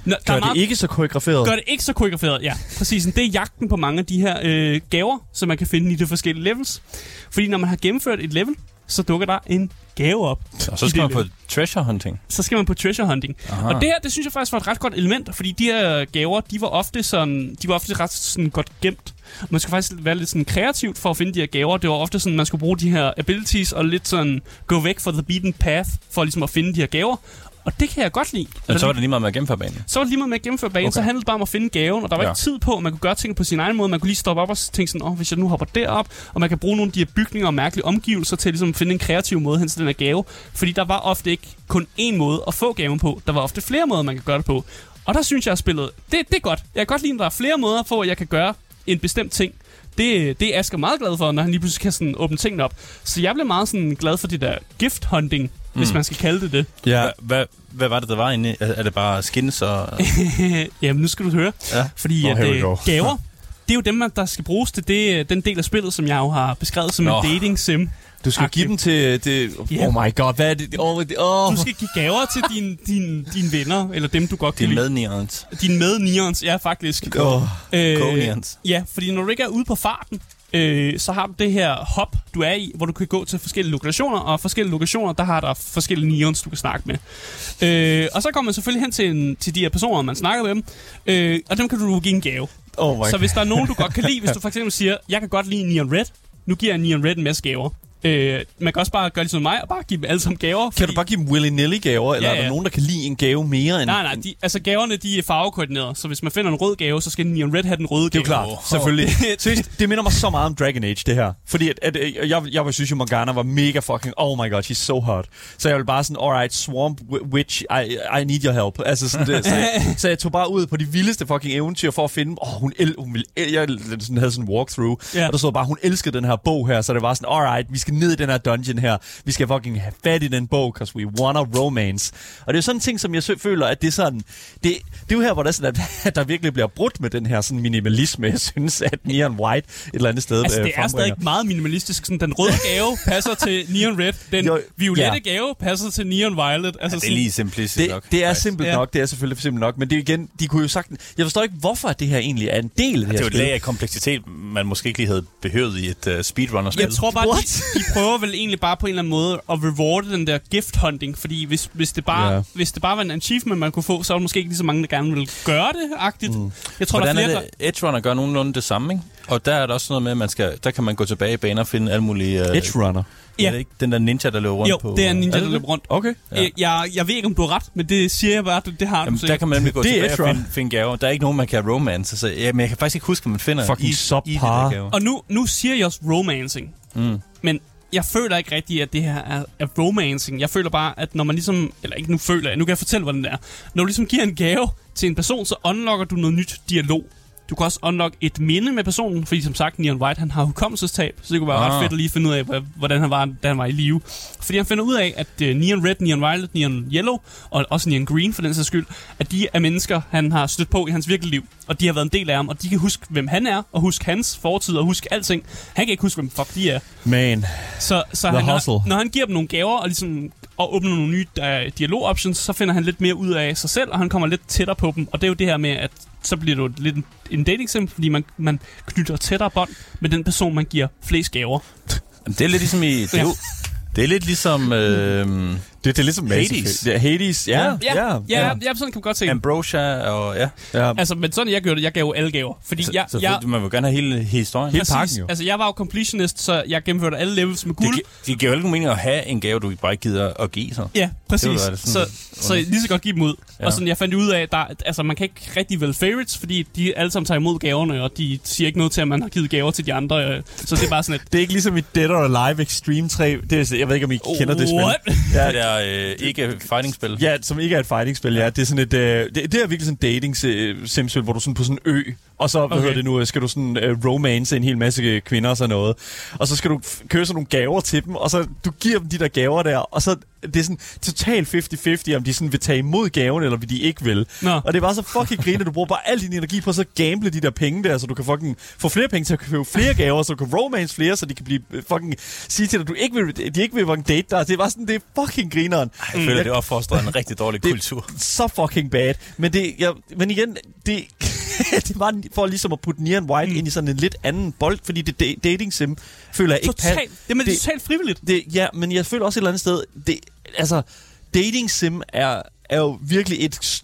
[SPEAKER 3] Nå,
[SPEAKER 1] Gør
[SPEAKER 3] er
[SPEAKER 1] det
[SPEAKER 3] meget,
[SPEAKER 1] ikke så koreograferet?
[SPEAKER 3] gør det ikke så koreograferet, ja. Præcis, det er jagten på mange af de her øh, gaver, som man kan finde i de forskellige levels. Fordi når man har gennemført et level, så dukker der en gave op.
[SPEAKER 2] Og så skal man på treasure hunting.
[SPEAKER 3] Så skal man på treasure hunting.
[SPEAKER 2] Aha.
[SPEAKER 3] Og det her, det synes jeg faktisk var et ret godt element, fordi de her gaver, de var ofte sådan, de var ofte ret sådan godt gemt. Man skulle faktisk være lidt sådan kreativt for at finde de her gaver. Det var ofte sådan, man skulle bruge de her abilities og lidt sådan gå væk fra the beaten path for ligesom at finde de her gaver. Og det kan jeg godt lide.
[SPEAKER 2] Men så var det lige meget med at gennemføre banen.
[SPEAKER 3] så var det lige meget med at gennemføre banen, okay. Så handlede det bare om at finde gaven, og der var ja. Ikke tid på, at man kunne gøre ting på sin egen måde. Man kunne lige stoppe op og tænke sådan, åh, hvis jeg nu hopper derop, og man kan bruge nogle af de her bygninger og mærkelige omgivelser til at ligesom finde en kreativ måde hen til den her gave. Fordi der var ofte ikke kun én måde at få gaven på, der var ofte flere måder, man kan gøre det på. Og der synes jeg, at spillet, det, det er godt. Jeg kan godt lide, at der er flere måder på, at jeg kan gøre en bestemt ting. Det, det er Asger meget glad for, når han lige pludselig kan sådan åbne tingene op. Så jeg blev meget sådan glad for det der gift hunting mm. hvis man skal kalde det det.
[SPEAKER 1] Ja.
[SPEAKER 2] Hva, hvad, hvad var det, der var inde? Er, er det bare skins og...
[SPEAKER 3] Jamen, nu skal du høre.
[SPEAKER 2] Ja.
[SPEAKER 3] Fordi
[SPEAKER 1] Oh,
[SPEAKER 3] at, øh, gaver, det er jo dem, man- der skal bruges til det, den del af spillet, som jeg jo har beskrevet som
[SPEAKER 2] Nå.
[SPEAKER 3] en dating sim.
[SPEAKER 1] Du skal give dem til... Det,
[SPEAKER 3] Ja.
[SPEAKER 1] Oh my god, hvad er det? Oh, det oh.
[SPEAKER 3] Du skal give gaver til dine din, din venner, eller dem, du godt kan
[SPEAKER 2] Din
[SPEAKER 3] lide.
[SPEAKER 2] medneons.
[SPEAKER 3] Dine med-neons, ja, faktisk.
[SPEAKER 1] Oh.
[SPEAKER 3] Øh, ja, fordi når du ikke er ude på farten, øh, så har du det her hop, du er i, hvor du kan gå til forskellige lokationer, og forskellige lokationer, der har der forskellige neons, du kan snakke med. Øh, og så kommer man selvfølgelig hen til, en, til de her personer, man snakker med dem, øh, og dem kan du give en gave.
[SPEAKER 1] Oh
[SPEAKER 3] Så hvis der er nogen, du godt kan lide, hvis du for eksempel siger, jeg kan godt lide Neon Red, nu giver jeg Neon Red en masse gaver. Øh, man kan også bare gøre ligesom mig, og bare give dem alle sammen gaver.
[SPEAKER 1] Kan du bare give dem willy-nilly gaver, eller
[SPEAKER 3] Ja,
[SPEAKER 1] er der
[SPEAKER 3] ja.
[SPEAKER 1] nogen, der kan lide en gave mere end...
[SPEAKER 3] Nej, nej, de, altså gaverne, de er farvekoordineret, så hvis man finder en rød gave, så skal Neon Red have den røde
[SPEAKER 1] Det er
[SPEAKER 3] gave.
[SPEAKER 1] klart, selvfølgelig. Seriøst, det minder mig så meget om Dragon Age, det her. Fordi at, at, at jeg, jeg vil synes jo, Morgana var mega fucking... Oh my god, she's so hot. Så jeg vil bare sådan, alright, Swamp Wi- Witch, I, I need your help. Altså sådan det, så, jeg, så jeg tog bare ud på de vildeste fucking eventyr for at finde... Åh, oh, hun, el, hun vil, jeg sådan, havde sådan en walkthrough,
[SPEAKER 3] Ja.
[SPEAKER 1] og der stod bare, hun elskede den her bog her, så det var sådan, alright, vi skal ned i den her dungeon her. Vi skal fucking have fat i den bog, because we want a romance. Og det er jo sådan en ting, som jeg føler, at det er sådan... Det, det er jo her, hvor der, er sådan, at, at der virkelig bliver brudt med den her sådan minimalisme, jeg synes, at Neon White et eller andet sted
[SPEAKER 3] Altså,
[SPEAKER 1] øh,
[SPEAKER 3] det er
[SPEAKER 1] frembringer.
[SPEAKER 3] stadig meget minimalistisk. Sådan, den røde gave passer til Neon Red. Den
[SPEAKER 1] Jo,
[SPEAKER 3] violette
[SPEAKER 1] ja.
[SPEAKER 3] gave passer til Neon Violet. Altså,
[SPEAKER 2] Det er lige simplistisk
[SPEAKER 1] Det,
[SPEAKER 2] nok.
[SPEAKER 1] det er
[SPEAKER 2] faktisk.
[SPEAKER 1] simpelt
[SPEAKER 3] Ja.
[SPEAKER 1] nok, det er selvfølgelig simpelt nok, men det er igen, de kunne jo sagt, jeg forstår ikke, hvorfor det her egentlig er en del af det
[SPEAKER 2] Det er
[SPEAKER 1] her
[SPEAKER 2] jo et lag af kompleksitet, man måske ikke lige havde behøvet i et uh, speedrunner-spil.
[SPEAKER 3] Jeg tror bare, de? De prøver vel egentlig bare på en eller anden måde at rewarde den der gift hunting, fordi hvis, hvis, det bare, yeah. hvis det bare var en achievement, man kunne få, så var der måske ikke lige så mange, der gerne ville gøre det, agtigt. Mm. Jeg tror,
[SPEAKER 2] Hvordan
[SPEAKER 3] der
[SPEAKER 2] er
[SPEAKER 3] er flere,
[SPEAKER 2] det? Edge Runner gør nogenlunde det samme, ikke? Og der er der også noget med, at man skal, der kan man gå tilbage i baner og finde alle mulige... Uh,
[SPEAKER 1] Edge Runner.
[SPEAKER 3] Ja.
[SPEAKER 2] Er det ikke den der ninja, der løber rundt
[SPEAKER 3] der...
[SPEAKER 2] på?
[SPEAKER 3] Jo, det er en ninja,
[SPEAKER 2] det
[SPEAKER 3] der
[SPEAKER 2] det?
[SPEAKER 3] løber rundt.
[SPEAKER 1] Okay.
[SPEAKER 2] Ja.
[SPEAKER 3] Jeg, jeg ved ikke, om du har ret, men det siger jeg bare, det, det har
[SPEAKER 2] Jamen,
[SPEAKER 3] du
[SPEAKER 2] der
[SPEAKER 3] sikkert.
[SPEAKER 2] kan man nemlig gå
[SPEAKER 1] Det er
[SPEAKER 2] tilbage og finde, finde gaver. Der er ikke nogen, man kan romance. Så, ja, men jeg kan faktisk ikke huske, hvad man finder
[SPEAKER 1] Fucking
[SPEAKER 2] i, i de
[SPEAKER 1] subpar.
[SPEAKER 2] der gaver.
[SPEAKER 3] Og nu, nu siger jeg også romancing.
[SPEAKER 2] Mm.
[SPEAKER 3] Men jeg føler ikke rigtigt, at det her er, er romancing. Jeg føler bare, at når man ligesom... Eller ikke nu føler jeg, nu kan jeg fortælle, hvordan det er. Når du ligesom giver en gave til en person, så unlocker du noget nyt dialog. Du kan også unlock et minde med personen, fordi som sagt, Neon White han har hukommelsestab, så det kunne være ah. Ret fedt at lige finde ud af, hvordan han var, da han var i live. Fordi han finder ud af, at uh, Neon Red, Neon Violet, Neon Yellow, og også Neon Green for den sags skyld, at de er mennesker, han har stødt på i hans virkelige liv. Og de har været en del af ham, og de kan huske, hvem han er, og huske hans fortid, og huske alting. Han kan ikke huske, hvem fuck de er.
[SPEAKER 1] Man.
[SPEAKER 3] Så, så han, når, når han giver dem nogle gaver og, ligesom, og åbner nogle nye uh, dialog-options, så finder han lidt mere ud af sig selv, og han kommer lidt tættere på dem. Og det er jo det her med, at så bliver jo lidt en, dating sim, fordi man, man knytter tættere bånd med den person, man giver flest gaver.
[SPEAKER 2] Jamen, Det er lidt ligesom i... Det er, jo, det er lidt ligesom øh,
[SPEAKER 1] Det, det er ligesom
[SPEAKER 2] Hades.
[SPEAKER 1] Effect. Ja, Hades, ja.
[SPEAKER 3] ja,
[SPEAKER 1] ja,
[SPEAKER 3] ja, ja, ja sådan kan man godt se det.
[SPEAKER 2] Ambrosia og... Ja,
[SPEAKER 1] ja.
[SPEAKER 3] Altså, men sådan jeg gjorde det, jeg gav jo alle gaver. Fordi
[SPEAKER 2] så,
[SPEAKER 3] jeg,
[SPEAKER 2] så
[SPEAKER 3] jeg,
[SPEAKER 2] man vil gerne have hele historien.
[SPEAKER 1] Hele pakken jo.
[SPEAKER 3] Altså, jeg var jo completionist, så jeg gennemførte alle levels med
[SPEAKER 2] Det,
[SPEAKER 3] guld.
[SPEAKER 2] gi- det giver jo ikke nogen mening at have en gave, du bare ikke gider at give, så.
[SPEAKER 3] Ja, præcis.
[SPEAKER 2] Det være
[SPEAKER 3] så, så lige så godt give dem ud. Ja. Og sådan, jeg fandt ud af, at der, altså, man kan ikke rigtig vælge favorites, fordi de alle sammen tager imod gaverne, og de siger ikke noget til, at man har givet gaver til de andre. øh, Så det er bare sådan et...
[SPEAKER 1] Det er ikke ligesom i Dead or Alive Extreme 3. Det er, jeg ved ikke, om I kender det spil.
[SPEAKER 3] What?
[SPEAKER 1] Ja,
[SPEAKER 2] Det der øh, ikke fighting-spil.
[SPEAKER 1] Ja, som ikke er et fighting-spil, ja. Det er sådan et, øh, det, det er virkelig sådan et dating øh, simspil, hvor du er sådan på sådan en ø, og så, hvad
[SPEAKER 3] Okay.
[SPEAKER 1] hedder det nu, skal du sådan øh, romance en hel masse øh, kvinder og sådan noget. Og så skal du købe sådan nogle gaver til dem, og så du giver dem de der gaver der, og så det er sådan totalt 50-50, om de sådan vil tage imod gaven, eller vil de ikke vil.
[SPEAKER 3] Nå.
[SPEAKER 1] Og det er bare så fucking griner, du bruger bare al din energi på at så gamble de der penge der, så du kan fucking få flere penge til at købe flere gaver, så du kan romance flere, så de kan blive øh, fucking sige til dig, at du ikke vil, de ikke vil fucking date dig. Det er bare sådan, det er fucking grineren.
[SPEAKER 2] Jeg føler, det opfostrer en rigtig dårlig
[SPEAKER 1] Det-
[SPEAKER 2] kultur.
[SPEAKER 1] så fucking bad. Men, det, jeg, men igen, det, det var for ligesom at putte Neon White mm. ind i sådan en lidt anden bold, fordi det da- dating sim føler jeg ikke
[SPEAKER 3] Totalt.
[SPEAKER 1] pas-
[SPEAKER 3] Det, men det er
[SPEAKER 1] det-
[SPEAKER 3] totalt frivilligt.
[SPEAKER 1] det, ja, men jeg føler også et eller andet sted, det, altså, dating sim er, er jo virkelig et...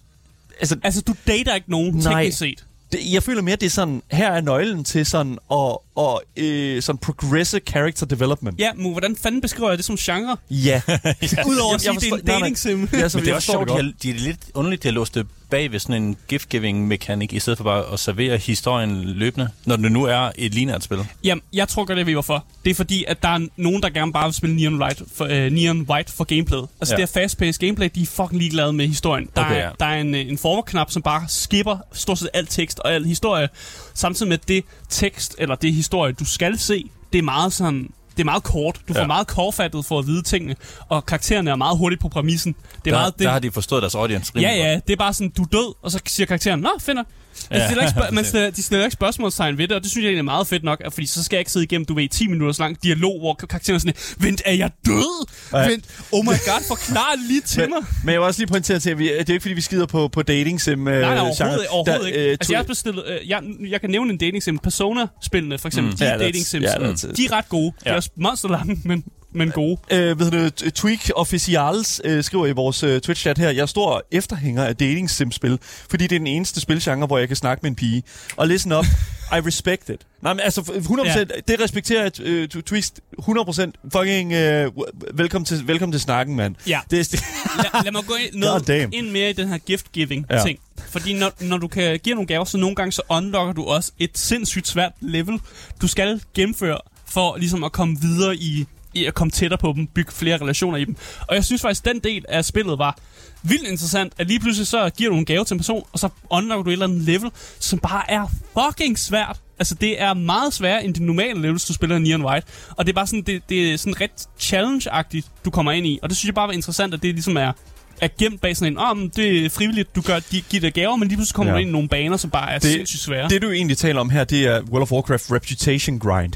[SPEAKER 1] Altså,
[SPEAKER 3] Altså, du dater ikke nogen,
[SPEAKER 1] Nej.
[SPEAKER 3] teknisk set.
[SPEAKER 1] det, jeg føler mere, det er sådan, her er nøglen til sådan at, og, øh, sådan progressive character development.
[SPEAKER 3] Ja, men hvordan fanden beskriver jeg det som genre?
[SPEAKER 1] Ja.
[SPEAKER 3] Udover at sige, det er en
[SPEAKER 1] forstår- nej, nej.
[SPEAKER 3] dating sim.
[SPEAKER 1] ja så
[SPEAKER 2] Men det er også sjovt, de, de er lidt underligt, de har låst det bag ved sådan en gift-giving-mekanik, i stedet for bare at servere historien løbende, når det nu er et lineært spil.
[SPEAKER 3] Jamen, jeg tror godt, jeg ved hvorfor. Det er fordi, at der er nogen, der gerne bare vil spille Neon White for, uh, Neon White for gameplayet. Altså,
[SPEAKER 2] Ja.
[SPEAKER 3] det er fast-paced gameplay, de er fucking ligeglade med historien. Der,
[SPEAKER 2] Okay,
[SPEAKER 3] er,
[SPEAKER 2] ja.
[SPEAKER 3] der er en, øh, en forward-knap, som bare skipper stort set alt tekst og al historie. Samtidig med det tekst, eller det historie, du skal se, det er meget sådan det er meget kort. Du får
[SPEAKER 2] Ja.
[SPEAKER 3] meget kortfattet for at vide tingene, og karaktererne er meget hurtigt på præmissen. Det er
[SPEAKER 2] Der,
[SPEAKER 3] meget, det,
[SPEAKER 2] der har de forstået deres audience
[SPEAKER 3] Ja,
[SPEAKER 2] rimelig
[SPEAKER 3] ja, det er bare sådan, du er død, og så siger karakteren, nå, finder. Ja.
[SPEAKER 2] Ja.
[SPEAKER 3] De, stiller ikke spørg- man stiller, de stiller ikke spørgsmålstegn ved det, og det synes jeg egentlig er meget fedt nok, fordi så skal jeg ikke sidde igennem, du ved, 10 minutters lang dialog, hvor karakteren er sådan, vent, er jeg død?
[SPEAKER 1] Ja.
[SPEAKER 3] Vent, oh my god, forklar lige til mig.
[SPEAKER 1] Men jeg vil også lige pointere til, at vi, det er jo ikke, fordi vi skider på, på dating sim øh,
[SPEAKER 3] Nej, nej,
[SPEAKER 1] genre.
[SPEAKER 3] overhovedet, ikke, overhovedet
[SPEAKER 1] Der,
[SPEAKER 3] ikke.
[SPEAKER 1] øh,
[SPEAKER 3] Altså, jeg har bestillet, øh, jeg, jeg kan nævne en dating sim. Persona-spillene, for eksempel,
[SPEAKER 2] Mm.
[SPEAKER 3] de
[SPEAKER 1] Ja,
[SPEAKER 3] dating sims,
[SPEAKER 1] ja,
[SPEAKER 3] de er ret gode. De er
[SPEAKER 2] Ja.
[SPEAKER 3] også monsterlange, men, men gode.
[SPEAKER 1] Øh, ved du, Tweak Officials øh, skriver i vores øh, Twitch-chat her, jeg er stor efterhænger af dating sim-spil, fordi det er den eneste spilgenre, hvor jeg kan snakke med en pige. Og listen up, I respect it. Nej, men altså, 100%, ja. det respekterer jeg, øh, T- Twist, 100% fucking, øh, velkommen, til, velkommen til snakken, mand.
[SPEAKER 3] Ja.
[SPEAKER 1] Det, er-
[SPEAKER 3] lad, lad mig gå ind, noget, ind mere i den her gift-giving-ting. Fordi når, når du kan give nogle gaver, så nogle gange så unlocker du også et sindssygt svært level, du skal gennemføre for ligesom at komme videre i, i at komme tættere på dem, bygge flere relationer i dem. Og jeg synes faktisk, den del af spillet var vildt interessant, at lige pludselig så giver du en gave til en person, og så unlocker du et eller andet level, som bare er fucking svært. Altså, det er meget sværere end de normale levels, du spiller i Neon White. Og det er bare sådan, det, det er sådan ret challenge-agtigt, du kommer ind i. Og det synes jeg bare var interessant, at det ligesom er er gemt bag sådan en, om oh, det er frivilligt, du gør, de, giver dig gaver, men lige pludselig kommer
[SPEAKER 1] Ja.
[SPEAKER 3] du ind i nogle baner, som bare er
[SPEAKER 1] Det-
[SPEAKER 3] sindssygt svære.
[SPEAKER 1] Det, du egentlig taler om her, det er World of Warcraft Reputation Grind.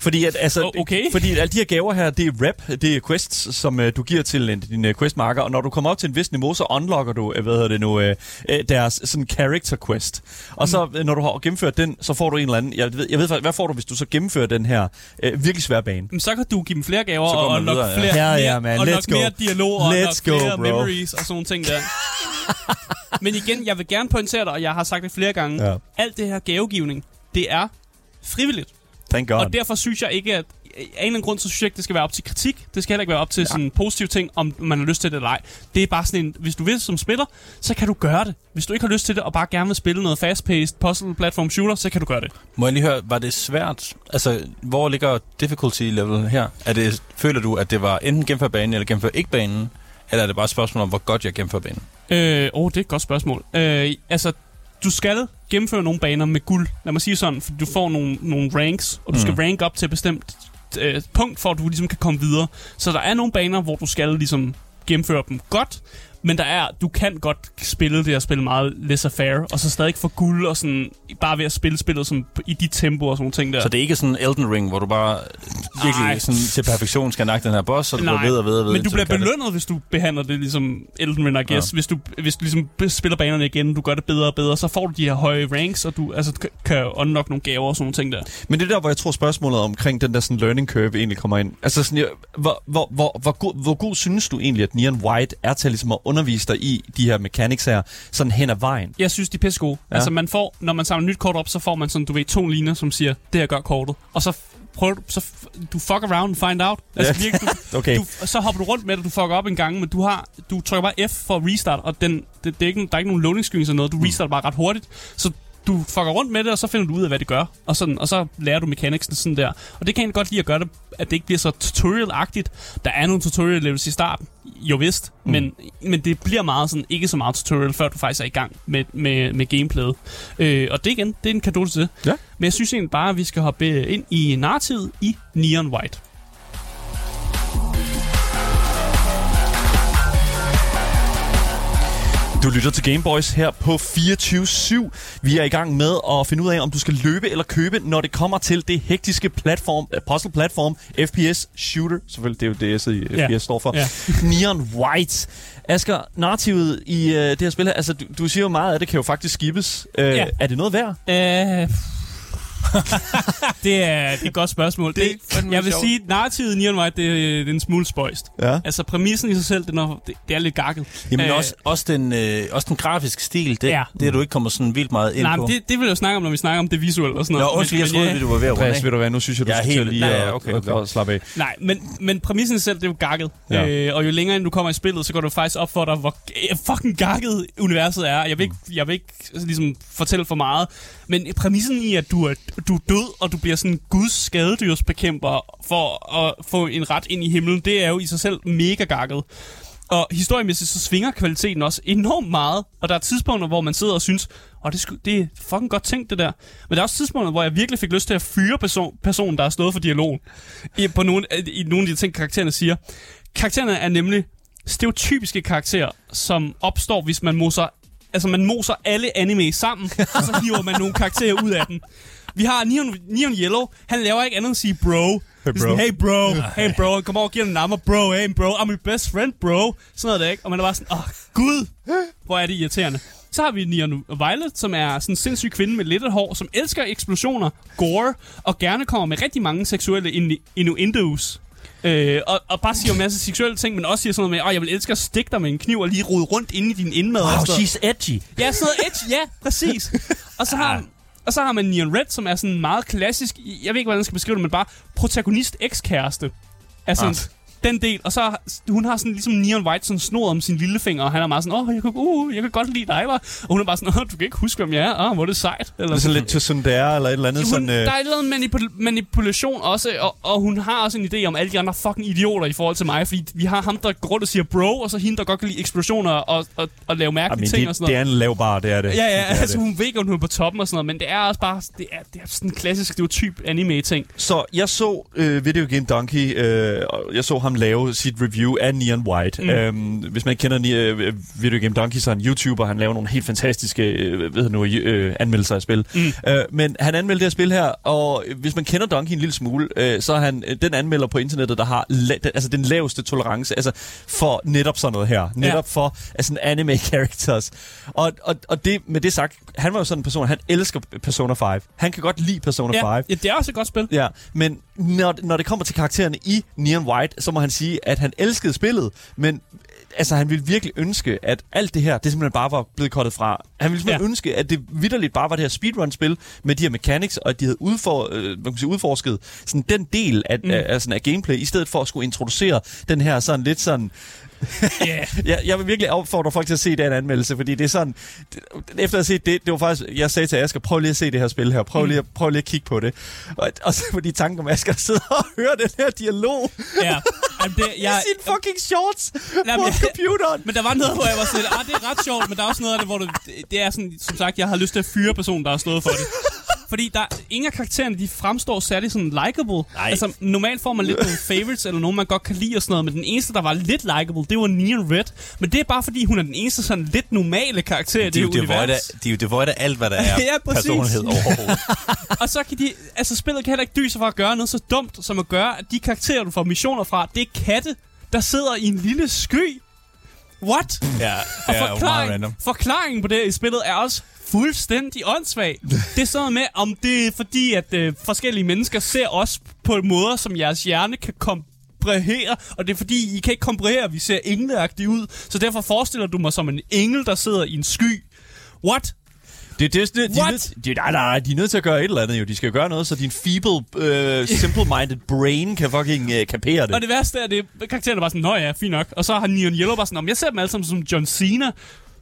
[SPEAKER 1] Fordi, at, altså,
[SPEAKER 3] Oh, okay.
[SPEAKER 1] fordi alle de her gaver her, det er rep, det er quests, som uh, du giver til en, din uh, questmarker, og når du kommer op til en vis niveau, så unlocker du, uh, hvad hedder det nu, uh, uh, deres sådan character quest. Og så, uh, når du har gennemført den, så får du en eller anden, jeg ved, jeg ved hvad får du, hvis du så gennemfører den her uh, virkelig svære bane?
[SPEAKER 3] Men så kan du give dem flere gaver,
[SPEAKER 2] Så
[SPEAKER 3] og unlock
[SPEAKER 2] videre, ja.
[SPEAKER 3] flere,
[SPEAKER 1] Ja, ja,
[SPEAKER 3] mere,
[SPEAKER 1] man.
[SPEAKER 3] unlock
[SPEAKER 1] Let's go.
[SPEAKER 3] mere dialog, og
[SPEAKER 1] Let's go,
[SPEAKER 3] flere
[SPEAKER 1] bro.
[SPEAKER 3] Memories og sådan nogle ting der. Men igen, jeg vil gerne pointere dig, og jeg har sagt det flere gange,
[SPEAKER 1] Ja.
[SPEAKER 3] alt det her gavegivning, det er frivilligt.
[SPEAKER 1] Thank God.
[SPEAKER 3] Og derfor synes jeg ikke, at af en eller anden grund, så synes jeg ikke, det skal være op til kritik. Det skal heller ikke være op til ja. sådan positive ting, om man har lyst til det eller ej. Det er bare sådan en, hvis du vil som spiller, så kan du gøre det. Hvis du ikke har lyst til det, og bare gerne vil spille noget fast-paced puzzle platform shooter, så kan du gøre det.
[SPEAKER 2] Må jeg lige høre, var det svært? Altså, hvor ligger difficulty level her? Er det, føler du, at det var enten gennemføre banen, eller gennemføre ikke banen? Eller er det bare et spørgsmål om, hvor godt jeg gennemfører banen?
[SPEAKER 3] Øh, oh, det er et godt spørgsmål. Øh, altså, du skal gennemføre nogle baner med guld. Lad mig sige sådan, for du får nogle, nogle ranks, og du mm. skal rank op til et bestemt øh, punkt, for at du ligesom kan komme videre. Så der er nogle baner, hvor du skal ligesom gennemføre dem godt, men der er, du kan godt spille det og spille meget laissez-faire, og så stadig få guld og sådan, bare ved at spille spillet som, i de tempo og sådan nogle ting der.
[SPEAKER 2] Så det er ikke sådan Elden Ring, hvor du bare virkelig
[SPEAKER 3] Nej.
[SPEAKER 2] sådan, til perfektion skal nakke den her boss, og du går
[SPEAKER 3] Nej,
[SPEAKER 2] ved og ved og ved.
[SPEAKER 3] Men du bliver
[SPEAKER 2] kan det.
[SPEAKER 3] belønnet, hvis du behandler det ligesom Elden Ring, I guess. Ja. Hvis, du, hvis du ligesom spiller banerne igen, du gør det bedre og bedre, så får du de her høje ranks, og du altså, kan unlock nogle gaver og sådan nogle ting der.
[SPEAKER 1] Men det er der, hvor jeg tror spørgsmålet omkring den der sådan learning curve egentlig kommer ind. Altså sådan, jeg, hvor, hvor, hvor, hvor, god, hvor god synes du egentlig, at Neon White er til ligesom at undervise dig i de her mechanics her, sådan hen ad vejen?
[SPEAKER 3] Jeg synes, de er pisse gode.
[SPEAKER 1] Ja.
[SPEAKER 3] Altså, man får, når man samler nyt kort op, så får man sådan, du ved, to linjer, som siger, det her gør kortet. Og så prøver du, så du fuck around and find out. Altså,
[SPEAKER 1] Ja.
[SPEAKER 3] virkelig, du,
[SPEAKER 1] Okay.
[SPEAKER 3] du, så hopper du rundt med det, du fucker op en gang, men du har, du trykker bare F for restart, og den, det, det er ikke, der er ikke nogen loading screens eller noget, du restarter bare ret hurtigt. Så du fucker rundt med det, og så finder du ud af, hvad det gør. Og, sådan, og så lærer du mechanicsene sådan der. Og det kan jeg godt lide at gøre det, at det ikke bliver så tutorial-agtigt. Der er nogle tutorial levels i starten, jo vist, mm. men, men det bliver meget sådan, ikke så meget tutorial, før du faktisk er i gang med, med, med gameplayet. Øh, og det igen, det er en kado til det.
[SPEAKER 1] Ja.
[SPEAKER 3] Men jeg synes egentlig bare, at vi skal hoppe ind i narrativet i Neon White.
[SPEAKER 1] Du lytter til Gameboys her på 24-7. Vi er i gang med at finde ud af, om du skal løbe eller købe, når det kommer til det hektiske platform, uh, puzzle-platform, FPS Shooter. Selvfølgelig, det er jo det, siger,
[SPEAKER 3] Ja.
[SPEAKER 1] FPS står for.
[SPEAKER 3] Ja.
[SPEAKER 1] Neon White. Asger, narrativet i uh, det her spil her, altså du, du siger jo meget af det kan jo faktisk skippes. Uh,
[SPEAKER 3] Ja.
[SPEAKER 1] Er det noget værd?
[SPEAKER 3] Øh, det, er, det er et godt spørgsmål.
[SPEAKER 2] Det
[SPEAKER 3] Det, jeg vil
[SPEAKER 2] sjovt.
[SPEAKER 3] sige, at narrativet i Neon White, det, er- det er en smule spøjst.
[SPEAKER 1] Ja.
[SPEAKER 3] Altså, præmissen i sig selv, den er, det, det er lidt gakket.
[SPEAKER 2] Jamen
[SPEAKER 3] Øh,
[SPEAKER 2] også, også, den, øh, også den grafiske stil, det,
[SPEAKER 3] Ja.
[SPEAKER 2] det er du ikke kommer sådan vildt meget ind
[SPEAKER 3] Nej,
[SPEAKER 2] på.
[SPEAKER 3] det, det vil jeg jo snakke om, når vi snakker om det visuelle og sådan
[SPEAKER 2] Nå,
[SPEAKER 3] noget.
[SPEAKER 2] undskyld, jeg troede, at du var ved at runde af.
[SPEAKER 1] ved du hvad, nu synes jeg, du
[SPEAKER 2] Jeg er
[SPEAKER 1] skal
[SPEAKER 2] helt-
[SPEAKER 1] til lige
[SPEAKER 2] ja, ja,
[SPEAKER 1] at-
[SPEAKER 2] okay, okay.
[SPEAKER 1] at slappe af.
[SPEAKER 3] Nej, men, men præmissen i sig selv, det er jo gakket.
[SPEAKER 1] Ja.
[SPEAKER 3] Ja. Øh, og jo længere ind du kommer i spillet, så går du faktisk op for dig, hvor fucking gakket universet er. Jeg vil ikke, jeg vil ikke altså, ligesom, fortælle for meget. Men præmissen i, at du er, du er død, og du bliver sådan guds skadedyrsbekæmper for at få en ret ind i himlen, det er jo i sig selv mega gakket. Og historiemæssigt så svinger kvaliteten også enormt meget. Og der er tidspunkter, hvor man sidder og synes, åh, det, sku, det er fucking godt tænkt, det der. Men der er også tidspunkter, hvor jeg virkelig fik lyst til at fyre person, personen, der har stået for dialogen. I, på nogle, I nogle af de ting, karaktererne siger. Karaktererne er nemlig stereotypiske karakterer, som opstår, hvis man moser, altså man moser alle anime sammen, og så hiver man nogle karakterer ud af den. Vi har Neon, Neon Yellow, han laver ikke andet end at sige bro. Hey
[SPEAKER 1] bro.
[SPEAKER 3] Sådan, hey bro, hey bro, kom over og giver den nummer, bro, hey bro, I'm your best friend, bro. Sådan noget der, ikke? Og man er bare sådan, åh, oh, gud, hvor er det irriterende. Så har vi Neon Violet, som er sådan en sindssyg kvinde med lidt hår, som elsker eksplosioner, gore, og gerne kommer med rigtig mange seksuelle innu- innuendos. Øh, og, og bare siger en masse seksuelle ting, men også siger sådan noget med, at jeg vil elske at stikke dig med en kniv og lige rode rundt inde i din indmad. og
[SPEAKER 1] Wow,
[SPEAKER 3] noget.
[SPEAKER 1] she's edgy.
[SPEAKER 3] Ja, sådan noget edge, ja, præcis. Og så har, og så har man Neon Red, som er sådan meget klassisk, jeg ved ikke, hvordan jeg skal beskrive det, men bare protagonist ekskæreste. Altså
[SPEAKER 2] Ah.
[SPEAKER 3] Den del, og så hun har sådan ligesom Neon White sådan snor om sin lillefinger, og han er meget sådan, åh, jeg kan, uh, jeg kan godt lide dig, var. Og hun er bare sådan, åh, du kan ikke huske, hvem jeg er, åh, hvor er det sejt. Eller
[SPEAKER 1] Det er sådan lidt til Sundere eller et eller andet
[SPEAKER 3] hun,
[SPEAKER 1] sådan...
[SPEAKER 3] der
[SPEAKER 1] Øh,
[SPEAKER 3] er et eller andet manipul- manipulation også, og, og hun har også en idé om alle de andre fucking idioter i forhold til mig, fordi vi har ham, der går rundt og siger bro, og så hende, der godt kan lide eksplosioner og, og, og lave mærkelige
[SPEAKER 1] men
[SPEAKER 3] ting og
[SPEAKER 1] det,
[SPEAKER 3] sådan noget.
[SPEAKER 1] det er en lav bar, det er det.
[SPEAKER 3] Ja, ja,
[SPEAKER 1] det er
[SPEAKER 3] altså
[SPEAKER 1] det.
[SPEAKER 3] hun ved godt, hun er på toppen og sådan noget, men det er også bare, det er, det er sådan en klassisk stereotyp anime-ting.
[SPEAKER 1] Så jeg så øh, Video Game Donkey, øh, og jeg så ham lave sit review af Neon White. Mm. Øhm, hvis man kender øh, Video Game Donkey, så er han YouTuber, han laver nogle helt fantastiske øh, ved nu, øh, anmeldelser af spil. Mm. Øh, men han anmeldte det her spil her, og hvis man kender Donkey en lille smule, øh, så er han den anmelder på internettet, der har la- den, altså den laveste tolerance altså for netop sådan noget her. Netop
[SPEAKER 3] Ja.
[SPEAKER 1] for altså, anime characters. Og, og, og det, med det sagt, han var jo sådan en person, han elsker Persona 5. Han kan godt lide Persona 5.
[SPEAKER 3] Ja, ja, det er også et godt spil.
[SPEAKER 1] Ja, men når, når det kommer til karaktererne i Neon White, så må han sige, at han elskede spillet, men altså, han ville virkelig ønske, at alt det her, det simpelthen bare var blevet kottet fra. Han ville simpelthen
[SPEAKER 3] Ja.
[SPEAKER 1] ønske, at det vidderligt bare var det her speedrun-spil med de her mechanics, og at de havde udfor, øh, hvad kan man sige, udforsket sådan den del af, mm. af, af, sådan af gameplay, i stedet for at skulle introducere den her sådan lidt sådan
[SPEAKER 3] Yeah.
[SPEAKER 1] jeg, jeg vil virkelig opfordre folk til at se den anmeldelse, fordi det er sådan... Det, efter at have set det, det var faktisk... Jeg sagde til Asger, prøv lige at se det her spil her. Prøv, mm. lige, at, prøv lige at kigge på det. Og, og så på de tanker om, Asger sidder og hører den her dialog
[SPEAKER 3] Ja. Jamen, det,
[SPEAKER 1] i
[SPEAKER 3] jeg,
[SPEAKER 1] sine fucking shorts
[SPEAKER 3] Jamen,
[SPEAKER 1] på
[SPEAKER 3] jeg-
[SPEAKER 1] computeren.
[SPEAKER 3] men der var noget, hvor jeg var sådan ah, det er ret sjovt, men der er også noget af det, hvor det, det er sådan, som sagt, jeg har lyst til at fyre personen, der har stået for det. Fordi der, ingen af karaktererne, de fremstår særlig sådan likable.
[SPEAKER 2] Nej.
[SPEAKER 3] Altså, normalt får man lidt nogle favorites, eller nogen, man godt kan lide og sådan noget, men den eneste, der var lidt likable, det var Neon Red. Men det er bare fordi, hun er den eneste sådan lidt normale karakter i
[SPEAKER 2] De er jo
[SPEAKER 3] det
[SPEAKER 2] devoid af,
[SPEAKER 3] univers.
[SPEAKER 2] de er jo devoid af alt, hvad der er
[SPEAKER 3] Ja, præcis.
[SPEAKER 2] personlighed overhovedet.
[SPEAKER 3] Og så kan de, altså spillet kan heller ikke dyse for at gøre noget så dumt, som at gøre, at de karakterer, du får missioner fra, det er katte, der sidder i en lille sky. What?
[SPEAKER 2] Ja,
[SPEAKER 3] Og
[SPEAKER 2] det er jo meget
[SPEAKER 3] forklaring,
[SPEAKER 2] random.
[SPEAKER 3] forklaringen på det i spillet er også fuldstændig åndssvag. det er sådan med, om det er fordi, at øh, forskellige mennesker ser os på måder, som jeres hjerne kan komprehere, og det er fordi, I kan ikke komprehere, at vi ser engleagtige ud, så derfor forestiller du mig som en engel, der sidder i en sky. What?
[SPEAKER 1] Det, det, det, de, er nødt, de, nej, nej, de er nødt til at gøre et eller andet jo. De skal gøre noget, så din feeble, øh, simple-minded brain kan fucking øh, kapere det.
[SPEAKER 3] Og det værste er, det er, karakteren er bare sådan, nå ja, fint nok. Og så har Neon Yellow bare sådan, om jeg ser dem alle sammen som John Cena.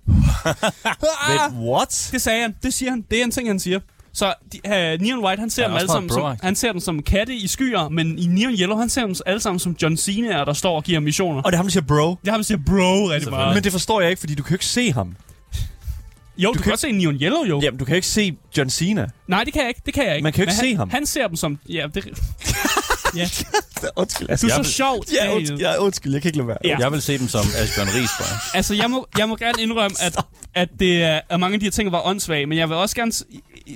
[SPEAKER 1] Wait, what?
[SPEAKER 3] Det sagde han. Det siger han. Det er en ting, han siger. Så de, uh, Neon White, han ser, dem
[SPEAKER 2] er
[SPEAKER 3] alle sammen som, han ser dem som katte i skyer, men i Neon Yellow, han ser dem alle sammen som John Cena, der står og giver missioner.
[SPEAKER 1] Og det er ham, der siger bro.
[SPEAKER 3] Jeg har vil sige bro rigtig meget.
[SPEAKER 1] Men det forstår jeg ikke, fordi du kan jo ikke se ham.
[SPEAKER 3] jo, du,
[SPEAKER 1] du
[SPEAKER 3] kan
[SPEAKER 1] kan-
[SPEAKER 3] godt se Neon Yellow, jo.
[SPEAKER 1] Jamen, du kan jo ikke se John Cena.
[SPEAKER 3] Nej, det kan jeg ikke. Det kan jeg ikke.
[SPEAKER 1] Man kan jo ikke
[SPEAKER 3] Men
[SPEAKER 1] se
[SPEAKER 3] han,
[SPEAKER 1] ham.
[SPEAKER 3] Han ser dem som... Ja, det... ja.
[SPEAKER 1] Undskyld,
[SPEAKER 3] Du er så sjovt.
[SPEAKER 1] Ja,
[SPEAKER 3] Daniel.
[SPEAKER 1] undskyld, ja, undskyld, jeg kan ikke lade være.
[SPEAKER 3] Ja.
[SPEAKER 2] Jeg vil se dem som Asbjørn Ries, jeg.
[SPEAKER 3] Altså, jeg må, jeg må gerne indrømme, at, at, det er, at mange af de her ting var åndssvage, men jeg vil også gerne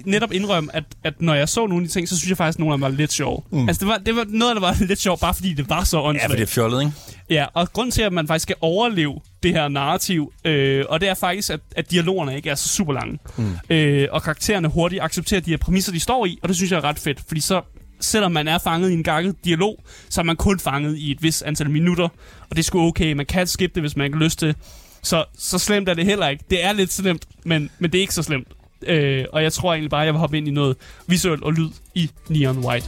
[SPEAKER 3] netop indrømme, at, at når jeg så nogle af de ting, så synes jeg faktisk, at nogle af dem var lidt sjove. Mm. Altså, det var, det var noget, der var lidt sjovt, bare fordi det var så
[SPEAKER 2] Ja,
[SPEAKER 3] åndssvagt.
[SPEAKER 2] for det er fjollet, ikke?
[SPEAKER 3] Ja, og grund til, at man faktisk skal overleve det her narrativ, øh, og det er faktisk, at, at dialogerne ikke er så super lange. Mm. Øh, og karaktererne hurtigt accepterer de her præmisser, de står i, og det synes jeg er ret fedt, fordi så, selvom man er fanget i en gakket dialog, så er man kun fanget i et vis antal minutter, og det er sgu okay, man kan skippe det, hvis man ikke har lyst til. Så, så slemt er det heller ikke. Det er lidt slemt, men, men det er ikke så slemt. Øh, og jeg tror egentlig bare, at jeg vil hoppe ind i noget visuelt og lyd i Neon White.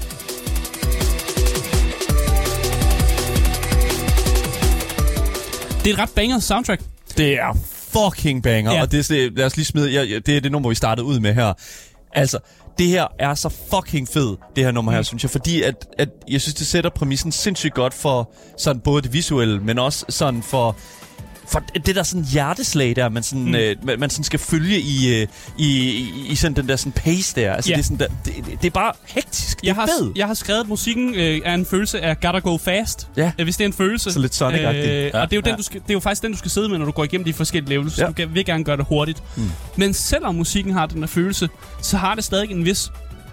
[SPEAKER 3] Det er et ret banger soundtrack.
[SPEAKER 1] Det er fucking banger,
[SPEAKER 3] Ja.
[SPEAKER 1] og det, er lad os lige smide, ja, det er det nummer, vi startede ud med her. Altså, det her er så fucking fed, det her nummer her, synes jeg, fordi at, at jeg synes, det sætter præmissen sindssygt godt for sådan både det visuelle, men også sådan for for det der sådan hjerteslag der, man sådan, mm. øh, man, man sådan skal følge i, øh, i, i, i sådan den der sådan pace der. Altså,
[SPEAKER 3] Ja.
[SPEAKER 1] det, er sådan der, det, det, det er bare hektisk. Det
[SPEAKER 3] Jeg
[SPEAKER 1] er
[SPEAKER 3] har,
[SPEAKER 1] fed.
[SPEAKER 3] jeg har skrevet, at musikken øh, er en følelse af gotta go fast.
[SPEAKER 1] Ja.
[SPEAKER 3] Øh, hvis det er en følelse.
[SPEAKER 1] Så lidt Sonic-agtigt.
[SPEAKER 3] Øh,
[SPEAKER 2] Ja.
[SPEAKER 3] og det er, jo den,
[SPEAKER 1] Ja.
[SPEAKER 3] du skal, det er jo faktisk den, du skal sidde med, når du går igennem de forskellige levels.
[SPEAKER 1] Ja.
[SPEAKER 3] Du vil gerne gøre det hurtigt.
[SPEAKER 1] Mm.
[SPEAKER 3] Men selvom musikken har den her følelse, så har det stadig en vis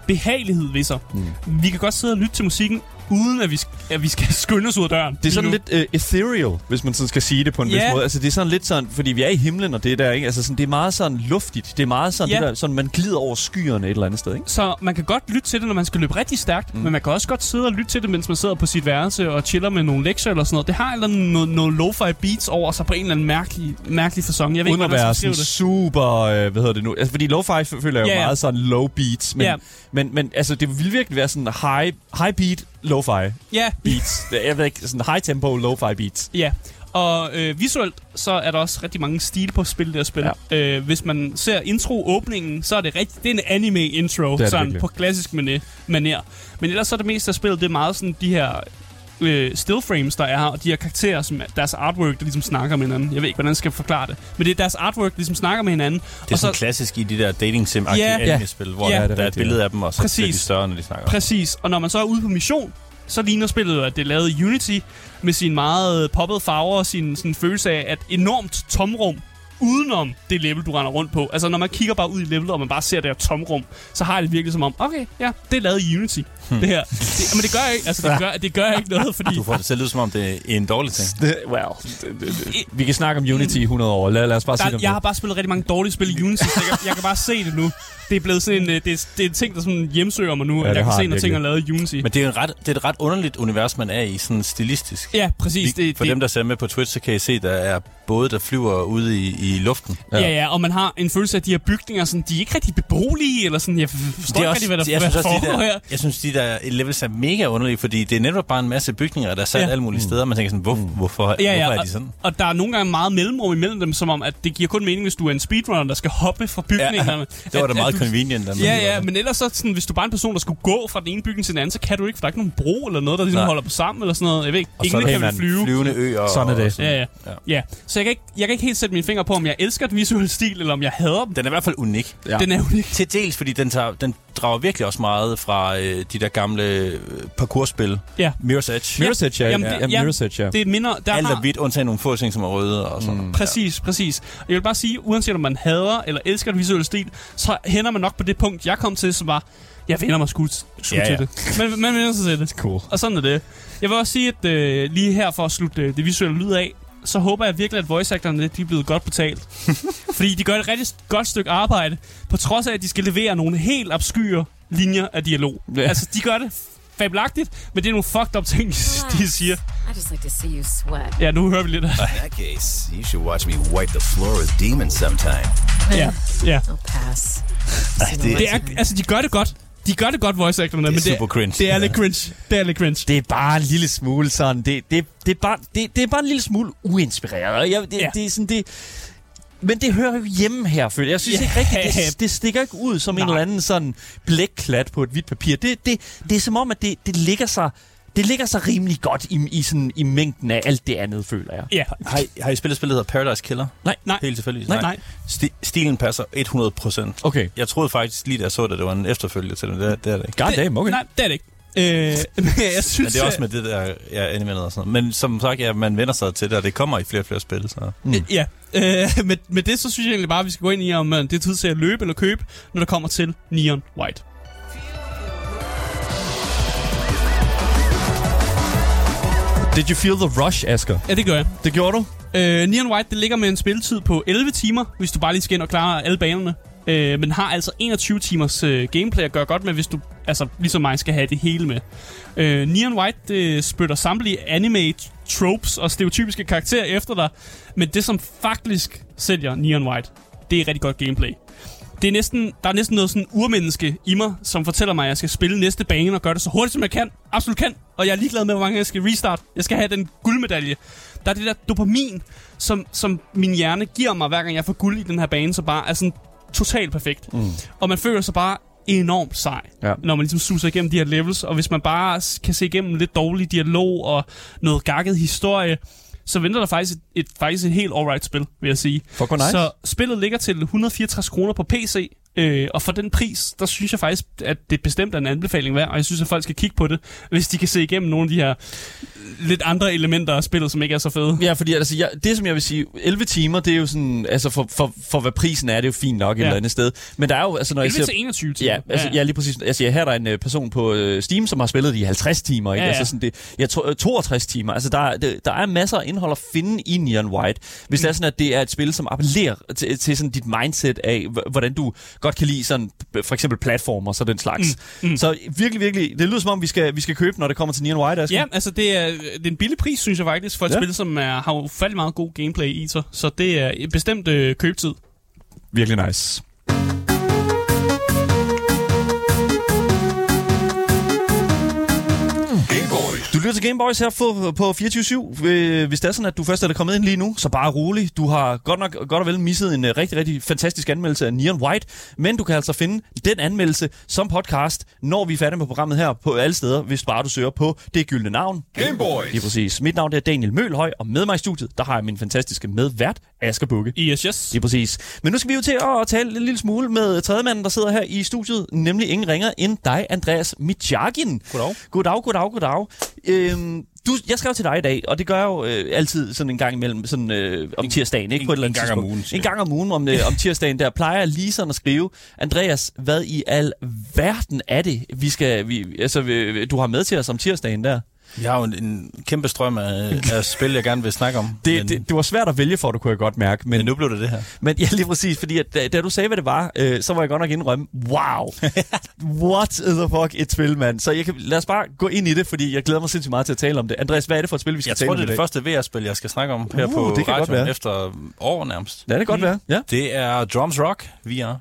[SPEAKER 3] behagelighed ved sig.
[SPEAKER 1] Mm.
[SPEAKER 3] Vi kan godt sidde og lytte til musikken, uden at vi, at vi skal skynde os ud af døren.
[SPEAKER 1] Det er sådan
[SPEAKER 3] nu.
[SPEAKER 1] lidt uh, ethereal, hvis man sådan skal sige det på en
[SPEAKER 3] Ja.
[SPEAKER 1] vis måde. Altså det er sådan lidt sådan, fordi vi er i himlen og det der, ikke? Altså sådan, det er meget sådan luftigt. Det er meget sådan,
[SPEAKER 3] Ja.
[SPEAKER 1] det der, sådan man glider over skyerne et eller andet sted, ikke?
[SPEAKER 3] Så man kan godt lytte til det, når man skal løbe rigtig stærkt, mm. men man kan også godt sidde og lytte til det, mens man sidder på sit værelse og chiller med nogle lektier eller sådan noget. Det har eller noget, noget lo-fi beats over sig på en eller anden mærkelig, mærkelig fasong. Jeg ved
[SPEAKER 1] Uden
[SPEAKER 3] ikke,
[SPEAKER 1] at være sådan
[SPEAKER 3] det.
[SPEAKER 1] super, øh, hvad hedder det nu? Altså fordi lo-fi føler jeg jo
[SPEAKER 3] Ja, ja.
[SPEAKER 1] meget sådan low beats, men,
[SPEAKER 3] Ja.
[SPEAKER 1] men, men altså det vil virkelig være sådan high, high beat lo-fi
[SPEAKER 3] Ja,
[SPEAKER 1] beats. jeg ved ikke, sådan high tempo lo-fi beats.
[SPEAKER 3] Ja, og øh, visuelt så er der også rigtig mange stil på spil, det her spil. Ja. Øh, hvis man ser intro-åbningen, så er det rigtig, det er en anime-intro,
[SPEAKER 1] det
[SPEAKER 3] sådan
[SPEAKER 1] virkelig.
[SPEAKER 3] på klassisk manér. Men ellers så er det meste af spillet, det er meget sådan de her øh, still frames, der er her, og de her karakterer, som er- deres artwork, der ligesom snakker med hinanden. Jeg ved ikke, hvordan jeg skal forklare det. Men det er deres artwork, der ligesom snakker med hinanden.
[SPEAKER 2] Det er
[SPEAKER 3] og
[SPEAKER 2] sådan klassisk i de der dating sim
[SPEAKER 3] Ja.
[SPEAKER 2] anime-spil, hvor
[SPEAKER 3] Ja,
[SPEAKER 2] der,
[SPEAKER 1] det er
[SPEAKER 2] der er et billede af dem, og så
[SPEAKER 3] Præcis.
[SPEAKER 2] bliver de større, når de snakker.
[SPEAKER 3] Præcis. Og når man så er ude på mission, så ligner spillet jo, at det er lavet i Unity med sin meget poppede farver og sin sådan følelse af et enormt tomrum udenom det level, du render rundt på. Altså, når man kigger bare ud i levelet, og man bare ser det her tomrum, så har jeg det virkelig som om, okay, ja, det er lavet i Unity,
[SPEAKER 2] Hmm.
[SPEAKER 3] det her. Det, men det gør ikke, altså, det gør, det gør ikke noget, fordi...
[SPEAKER 2] Du får det selv ud, som om det er en dårlig ting.
[SPEAKER 1] Det, well, det, det, det. vi kan snakke om Unity i 100 år. Lad, lad os bare sige det
[SPEAKER 3] jeg har bare spillet rigtig mange dårlige spil i Unity, så jeg kan, jeg kan bare se det nu. Det er blevet sådan en, øh, det er, det er en ting, der sådan hjemsøger mig nu,
[SPEAKER 1] Ja,
[SPEAKER 3] at jeg kan
[SPEAKER 1] har
[SPEAKER 3] se, når ting er lavet i Unity.
[SPEAKER 2] Men det er en ret, det er et ret underligt univers, man er i, sådan stilistisk.
[SPEAKER 3] ja, præcis.
[SPEAKER 2] Vi-
[SPEAKER 3] Det,
[SPEAKER 2] For
[SPEAKER 3] det,
[SPEAKER 2] dem, der ser med på Twitch, så kan I se, der er både, der flyver ude i, i luften.
[SPEAKER 3] Ja. ja, ja, og man har en følelse af, at de her bygninger, sådan, de er ikke rigtig beboelige, eller sådan, jeg forstår ikke rigtig, hvad der,
[SPEAKER 2] jeg,
[SPEAKER 3] hvad
[SPEAKER 2] synes
[SPEAKER 3] der
[SPEAKER 2] også, de der,
[SPEAKER 3] her.
[SPEAKER 2] jeg synes, de der levels er mega underlige, fordi det er netop bare en masse bygninger, der er sat
[SPEAKER 3] Ja.
[SPEAKER 2] ja. alle mulige steder. Man tænker sådan, hvor, hvorfor,
[SPEAKER 3] Ja, ja,
[SPEAKER 2] hvorfor er
[SPEAKER 3] og,
[SPEAKER 2] de sådan?
[SPEAKER 3] og der er nogle gange meget mellemrum imellem dem, som om, at det giver kun mening, hvis du er en speedrunner, der skal hoppe fra bygningerne.
[SPEAKER 2] Det var da meget
[SPEAKER 3] at
[SPEAKER 2] convenient. man
[SPEAKER 3] Ja, ja,
[SPEAKER 2] det.
[SPEAKER 3] men ellers så sådan, hvis du bare er en person, der skulle gå fra den ene bygning til den anden, så kan du ikke, for der er ikke nogen bro eller noget, der ligesom
[SPEAKER 2] Nej.
[SPEAKER 3] holder på sammen eller sådan noget. Jeg ved ikke,
[SPEAKER 2] Og så
[SPEAKER 3] ingen kan vel flyve.
[SPEAKER 2] flyvende øer.
[SPEAKER 1] Sådan er
[SPEAKER 2] og-
[SPEAKER 1] det.
[SPEAKER 2] og.
[SPEAKER 3] Ja, ja,
[SPEAKER 2] Ja.
[SPEAKER 3] ja. Så jeg kan, ikke, jeg kan ikke helt sætte mine fingre på, om jeg elsker den visuelle stil, eller om jeg hader dem.
[SPEAKER 2] Den er i hvert fald unik.
[SPEAKER 1] Ja.
[SPEAKER 3] Den er unik.
[SPEAKER 2] Til dels, fordi den, tager, den drager virkelig også meget fra øh, de der gamle øh, parkourspil.
[SPEAKER 3] Ja.
[SPEAKER 2] Mirror's Edge.
[SPEAKER 1] Mirror's Edge, ja.
[SPEAKER 3] Jamen,
[SPEAKER 1] ja,
[SPEAKER 3] det-
[SPEAKER 1] ja,
[SPEAKER 3] ja.
[SPEAKER 1] Mirror's Edge, ja.
[SPEAKER 3] Det minder... Der
[SPEAKER 2] Alt
[SPEAKER 3] har,
[SPEAKER 2] er hvidt, undtagen nogle få ting, som er røde og sådan
[SPEAKER 1] Mm.
[SPEAKER 3] Præcis, præcis. Og jeg vil bare sige, uanset om man hader eller elsker den visuelle stil, så hænder man nok på det punkt, jeg kom til, som var, jeg vender mig sgu, sgu
[SPEAKER 2] Ja,
[SPEAKER 3] til
[SPEAKER 2] ja.
[SPEAKER 3] det. Man, man vender sig til det.
[SPEAKER 1] Cool.
[SPEAKER 3] Og sådan er det. Jeg vil også sige, at øh, lige her for at slutte øh, det visuelle lyd af, så håber jeg virkelig, at voice actorerne de er blevet godt betalt. Fordi de gør et rigtig godt stykke arbejde, på trods af, at de skal levere nogle helt obskyre linjer af dialog.
[SPEAKER 1] Ja.
[SPEAKER 3] Altså, de gør det fabelagtigt, men det er nogle fucked up ting, de siger.
[SPEAKER 4] I just like to see you sweat.
[SPEAKER 3] Ja, nu hører vi lidt af
[SPEAKER 5] In that case, you should watch me wipe the floor with demons sometime.
[SPEAKER 3] Ja, ja.
[SPEAKER 4] I'll pass.
[SPEAKER 2] det-
[SPEAKER 3] Det er, altså, de gør det godt. De gør det godt, voice actorerne, men det,
[SPEAKER 2] super cringe.
[SPEAKER 3] det er lidt cringe. Det er lidt cringe.
[SPEAKER 1] Det er bare en lille smule sådan, det, det, det, er, bare, det, det er bare en lille smule uinspireret. Jeg, det,
[SPEAKER 3] Ja.
[SPEAKER 1] ja. det er sådan, det... Men det hører jo hjemme her, føler jeg. Jeg synes
[SPEAKER 3] Ja.
[SPEAKER 1] ikke rigtigt, det, det stikker ikke ud som Nej. en eller anden sådan blækklat på et hvidt papir. Det, det, det er som om, at det, det ligger sig... Det ligger sig rimelig godt i, i, sådan, i mængden af alt det andet, føler jeg.
[SPEAKER 3] Ja.
[SPEAKER 2] Har I, har I spillet spillet, der hedder Paradise Killer?
[SPEAKER 3] Nej, nej.
[SPEAKER 2] Helt tilfældigt?
[SPEAKER 3] Nej, nej.
[SPEAKER 2] Sti- stilen passer 100%.
[SPEAKER 1] Okay.
[SPEAKER 2] Jeg troede faktisk lige, da jeg så det, at det var en efterfølger til det. Det, det er det ikke.
[SPEAKER 1] God damn, okay.
[SPEAKER 3] Nej, det er det ikke. Øh, men jeg synes,
[SPEAKER 2] Men det er også
[SPEAKER 3] øh,
[SPEAKER 2] med det der ja, animeret og sådan noget. Men som sagt, ja, man vender sig til det, og det kommer i flere og flere spil. Så.
[SPEAKER 1] Mm.
[SPEAKER 3] Ja, øh, med, med det så synes jeg egentlig bare, at vi skal gå ind i, om øh, det er tid til at løbe eller købe, når det kommer til Neon White.
[SPEAKER 1] Did you feel the rush, Asger?
[SPEAKER 3] Ja, det gør jeg.
[SPEAKER 1] Det gjorde du?
[SPEAKER 3] Øh, Neon White, det ligger med en spilletid på 11 timer, hvis du bare lige skal ind og klare alle banerne. Øh, men har altså 21 timers øh, gameplay at gøre godt med, hvis du, altså ligesom mig, skal have det hele med. Øh, Neon White øh, spytter samtlige anime tropes og stereotypiske karakterer efter dig, men det som faktisk sælger Neon White, det er rigtig godt gameplay. Det er næsten, der er næsten noget sådan urmenneske i mig, som fortæller mig, at jeg skal spille næste bane og gøre det så hurtigt, som jeg kan. Absolut kan. Og jeg er ligeglad med, hvor mange jeg skal restart. Jeg skal have den guldmedalje. Der er det der dopamin, som, som min hjerne giver mig, hver gang jeg får guld i den her bane, så bare er sådan totalt perfekt. Mm. Og man føler sig bare enormt sej,
[SPEAKER 1] Ja.
[SPEAKER 3] når man ligesom suser igennem de her levels. Og hvis man bare kan se igennem lidt dårlig dialog og noget gakket historie, så venter der faktisk et, et, faktisk et helt alright spil, vil jeg sige.
[SPEAKER 1] Nice.
[SPEAKER 3] Så spillet ligger til 164 kroner på PC, øh, og for den pris, der synes jeg faktisk, at det bestemt er en anbefaling værd, og jeg synes, at folk skal kigge på det, hvis de kan se igennem nogle af de her lidt andre elementer af spillet, som ikke er så fede.
[SPEAKER 1] Ja, fordi altså, jeg, det som jeg vil sige, 11 timer, det er jo sådan, altså for, for, for hvad prisen er, det er jo fint nok et
[SPEAKER 3] Ja.
[SPEAKER 1] eller andet sted. Men der er jo, altså når jeg
[SPEAKER 3] 11
[SPEAKER 1] ser...
[SPEAKER 3] til 21 timer.
[SPEAKER 1] Ja, altså, ja. ja, lige præcis. Altså, ja, her er der en uh, person på uh, Steam, som har spillet det i 50 timer. Ikke?
[SPEAKER 3] Ja, ja.
[SPEAKER 1] Altså, sådan det, jeg tror, øh, 62 timer. Altså, der, er- det, der er masser af indhold at finde i Neon White. Hvis det er sådan, at det er et spil, som appellerer til, til sådan dit mindset af, hvordan du godt kan lide sådan, for eksempel platformer og den slags. Mm, mm. Så virkelig, virkelig, det lyder som om, vi skal, vi skal købe, når det kommer til Neon White, Asger.
[SPEAKER 3] Ja, altså det er, det er en billig pris, synes jeg faktisk, for et
[SPEAKER 1] Ja.
[SPEAKER 3] spil, som er, har ufattelig meget god gameplay i sig. Så det er bestemt øh, købtid.
[SPEAKER 1] Virkelig nice. Lytter til Gameboys her på, på 24-7. Øh, Hvis det er sådan, at du først er der kommet ind lige nu, så bare rolig. Du har godt nok godt og vel misset en uh, rigtig, rigtig fantastisk anmeldelse af Neon White. Men du kan altså finde den anmeldelse som podcast, når vi er færdige med programmet her på alle steder, hvis bare du søger på det gyldne navn.
[SPEAKER 5] Gameboys.
[SPEAKER 1] Lige præcis. Mit navn det er Daniel Mølhøj, og med mig i studiet, der har jeg min fantastiske medvært, Asger Bukke.
[SPEAKER 3] Yes, yes.
[SPEAKER 1] Lige præcis. Men nu skal vi jo til at tale en lille smule med tredjemanden, der sidder her i studiet, nemlig ingen ringer end dig, Andreas Mitjagin.
[SPEAKER 2] Goddag.
[SPEAKER 1] Goddag, goddag, goddag. Øhm, du, jeg skrev til dig i dag, og det gør jeg jo øh, altid sådan en gang imellem, sådan øh, om tirsdagen, ikke?
[SPEAKER 2] en-
[SPEAKER 1] På et eller andet
[SPEAKER 2] en gang om ugen,
[SPEAKER 1] En gang om ugen om, øh, om tirsdagen, der plejer lige sådan at skrive, Andreas, hvad i al verden er det, vi skal, vi, altså, vi, du har med til os om tirsdagen der?
[SPEAKER 2] Jeg har jo en, en kæmpe strøm af, af spil, jeg gerne vil snakke om.
[SPEAKER 1] Det,
[SPEAKER 2] men,
[SPEAKER 1] det, det var svært at vælge for, det kunne jeg godt mærke. Men,
[SPEAKER 2] men nu blev det det her.
[SPEAKER 1] Men ja, lige præcis, fordi at, da, da du sagde, hvad det var, øh, så var jeg godt nok indrømme, wow, what the fuck et spil, mand. Så jeg kan, lad os bare gå ind i det, fordi jeg glæder mig sindssygt meget til at tale om det. Andreas, hvad er det for et spil, vi skal
[SPEAKER 2] Jeg
[SPEAKER 1] tale
[SPEAKER 2] tror,
[SPEAKER 1] om
[SPEAKER 2] det er det første VR-spil, jeg skal snakke om her
[SPEAKER 1] Uh,
[SPEAKER 2] på
[SPEAKER 1] det kan godt
[SPEAKER 2] radioen
[SPEAKER 1] være.
[SPEAKER 2] efter år nærmest.
[SPEAKER 1] Ja, det kan godt være. Ja.
[SPEAKER 2] Det er Drums Rock VR.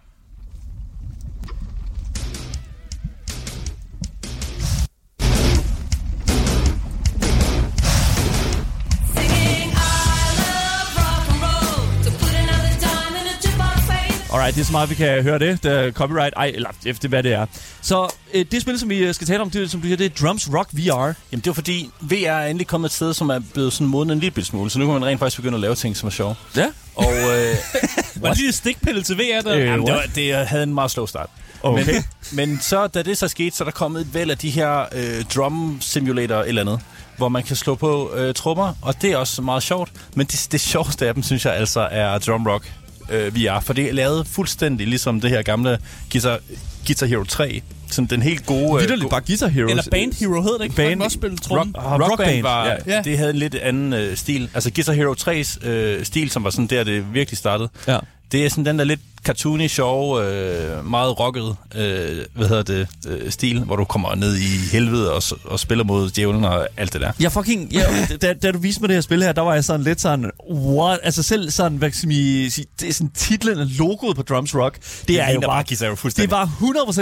[SPEAKER 1] Alright, det er så meget, vi kan høre det. det er copyright, ej, eller efter hvad det er. Så øh, det spil, som vi øh, skal tale om, det, er, som du siger, det er Drums Rock VR.
[SPEAKER 2] Jamen det var fordi, VR er endelig kommet et sted, som er blevet sådan modnet en lille smule, så nu kan man rent faktisk begynde at lave ting, som er sjove.
[SPEAKER 1] Ja.
[SPEAKER 2] Og øh,
[SPEAKER 3] Var det lige et stikpille til VR der?
[SPEAKER 1] Øh,
[SPEAKER 2] jamen, det, var, det havde en meget slow start.
[SPEAKER 1] Okay.
[SPEAKER 2] Men, men så, da det så skete, så er der kommet et væld af de her øh, drum simulator eller andet, hvor man kan slå på øh, trommer, og det er også meget sjovt. Men det, det sjoveste af dem, synes jeg altså, er Drum Rock øh, VR, for det er lavet fuldstændig ligesom det her gamle Guitar, Guitar Hero 3. Sådan den helt gode... øh,
[SPEAKER 1] Vitterligt bare Guitar Heroes.
[SPEAKER 3] Eller Band Hero hed det ikke?
[SPEAKER 1] Band-
[SPEAKER 3] også spille tromme.
[SPEAKER 1] Rock-
[SPEAKER 2] Rock,
[SPEAKER 1] Rock
[SPEAKER 2] Band
[SPEAKER 1] Band,
[SPEAKER 2] var,
[SPEAKER 1] ja.
[SPEAKER 2] ja. det havde en lidt anden øh, stil. Altså Guitar Hero 3's øh, stil, som var sådan der, det virkelig startede.
[SPEAKER 1] Ja.
[SPEAKER 2] Det er sådan den der lidt cartoony, sjove, øh, meget rocket, øh, hvad hedder det, øh, stil, hvor du kommer ned i helvede og, og spiller mod djævlen og alt det der.
[SPEAKER 1] Jeg fucking, jeg, da, da du viste mig det her spil her, der var jeg sådan lidt sådan, what? Altså selv sådan, hvad skal vi sige, det er sådan titlen og logoet på Drums Rock, det, er jo
[SPEAKER 2] ligner
[SPEAKER 1] bare,
[SPEAKER 2] Guitar Hero
[SPEAKER 1] det
[SPEAKER 2] fuldstændig.
[SPEAKER 1] er bare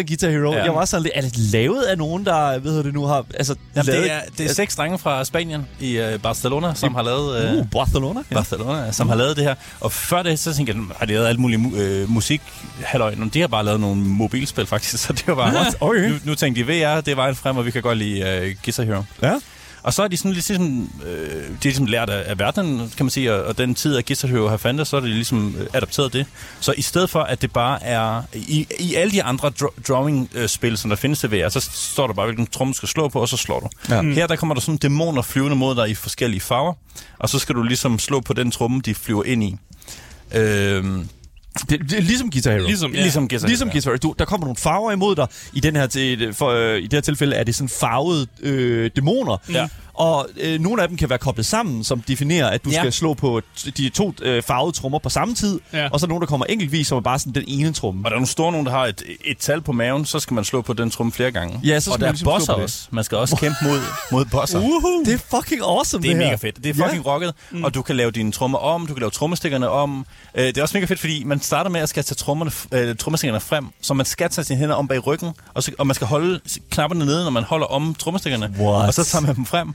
[SPEAKER 1] 100% Guitar Hero. Ja.
[SPEAKER 2] Ja.
[SPEAKER 1] Jeg var sådan lidt, er det lavet af nogen, der, ved du det nu, har, altså,
[SPEAKER 2] Jamen,
[SPEAKER 1] lavet,
[SPEAKER 2] det, er, det er seks drenge fra Spanien i øh, Barcelona, som har lavet... Øh,
[SPEAKER 1] Uh, Barcelona. Ja.
[SPEAKER 2] Barcelona, som har lavet det her. Og før det, så tænkte jeg, har de lavet alt muligt mu- øh, musik? Halløj, Nå, de har bare lavet nogle mobilspil faktisk, så det var bare...
[SPEAKER 1] What? Okay.
[SPEAKER 2] Nu, nu tænkte de, VR, det er vejen frem, og vi kan godt lide øh, Guitar Hero.
[SPEAKER 1] Ja.
[SPEAKER 2] Og så er de sådan lidt ligesom, øh, de er ligesom lært af, af verden, kan man sige, og, og den tid, at Guitar Hero har fandt, så er de ligesom øh, adopteret det. Så i stedet for, at det bare er, i, i alle de andre dr- drawing-spil, som der findes til VR, så står der bare, hvilken tromme du skal slå på, og så slår du.
[SPEAKER 1] Ja.
[SPEAKER 2] Her der kommer der sådan dæmoner flyvende mod dig i forskellige farver, og så skal du ligesom slå på den tromme, de flyver ind i. Øhm,
[SPEAKER 1] Det, det er ligesom Guitar Hero.
[SPEAKER 3] Ligesom, ja.
[SPEAKER 2] Ligesom Guitar
[SPEAKER 1] Ligesom
[SPEAKER 2] Hero,
[SPEAKER 1] Guitar Hero. Du, der kommer nogle farver imod dig. I, den her, til, for, øh, I det her tilfælde er det sådan farvede øh, dæmoner.
[SPEAKER 2] Ja.
[SPEAKER 1] Og øh, nogle af dem kan være koblet sammen, som definerer, at du ja. Skal slå på de to øh, farvede trommer på samme tid.
[SPEAKER 3] Ja.
[SPEAKER 1] Og så er der nogle, der kommer enkeltvis, som er bare sådan den ene tromme.
[SPEAKER 2] Og der er nogle store nogen, der har et, et tal på maven, så skal man slå på den tromme flere gange.
[SPEAKER 1] Ja, så skal
[SPEAKER 2] og
[SPEAKER 1] man
[SPEAKER 2] der
[SPEAKER 1] ligesom
[SPEAKER 2] er
[SPEAKER 1] slå
[SPEAKER 2] bosser også. Man skal også kæmpe mod, mod bosser.
[SPEAKER 1] Uhuh. Det er fucking awesome,
[SPEAKER 2] Det er
[SPEAKER 1] det her.
[SPEAKER 2] mega fedt. Det er fucking ja. rocket, mm. og du kan lave dine trommer om, du kan lave trommestikkerne om. Øh, det er også mega fedt, fordi man starter med at skal tage trommerne, øh, trommestikkerne frem, så man skal tage sine hænder om bag ryggen, og, så, og man skal holde knapperne nede, når man holder om trommestikkerne.
[SPEAKER 1] What?
[SPEAKER 2] Og så tager man dem frem.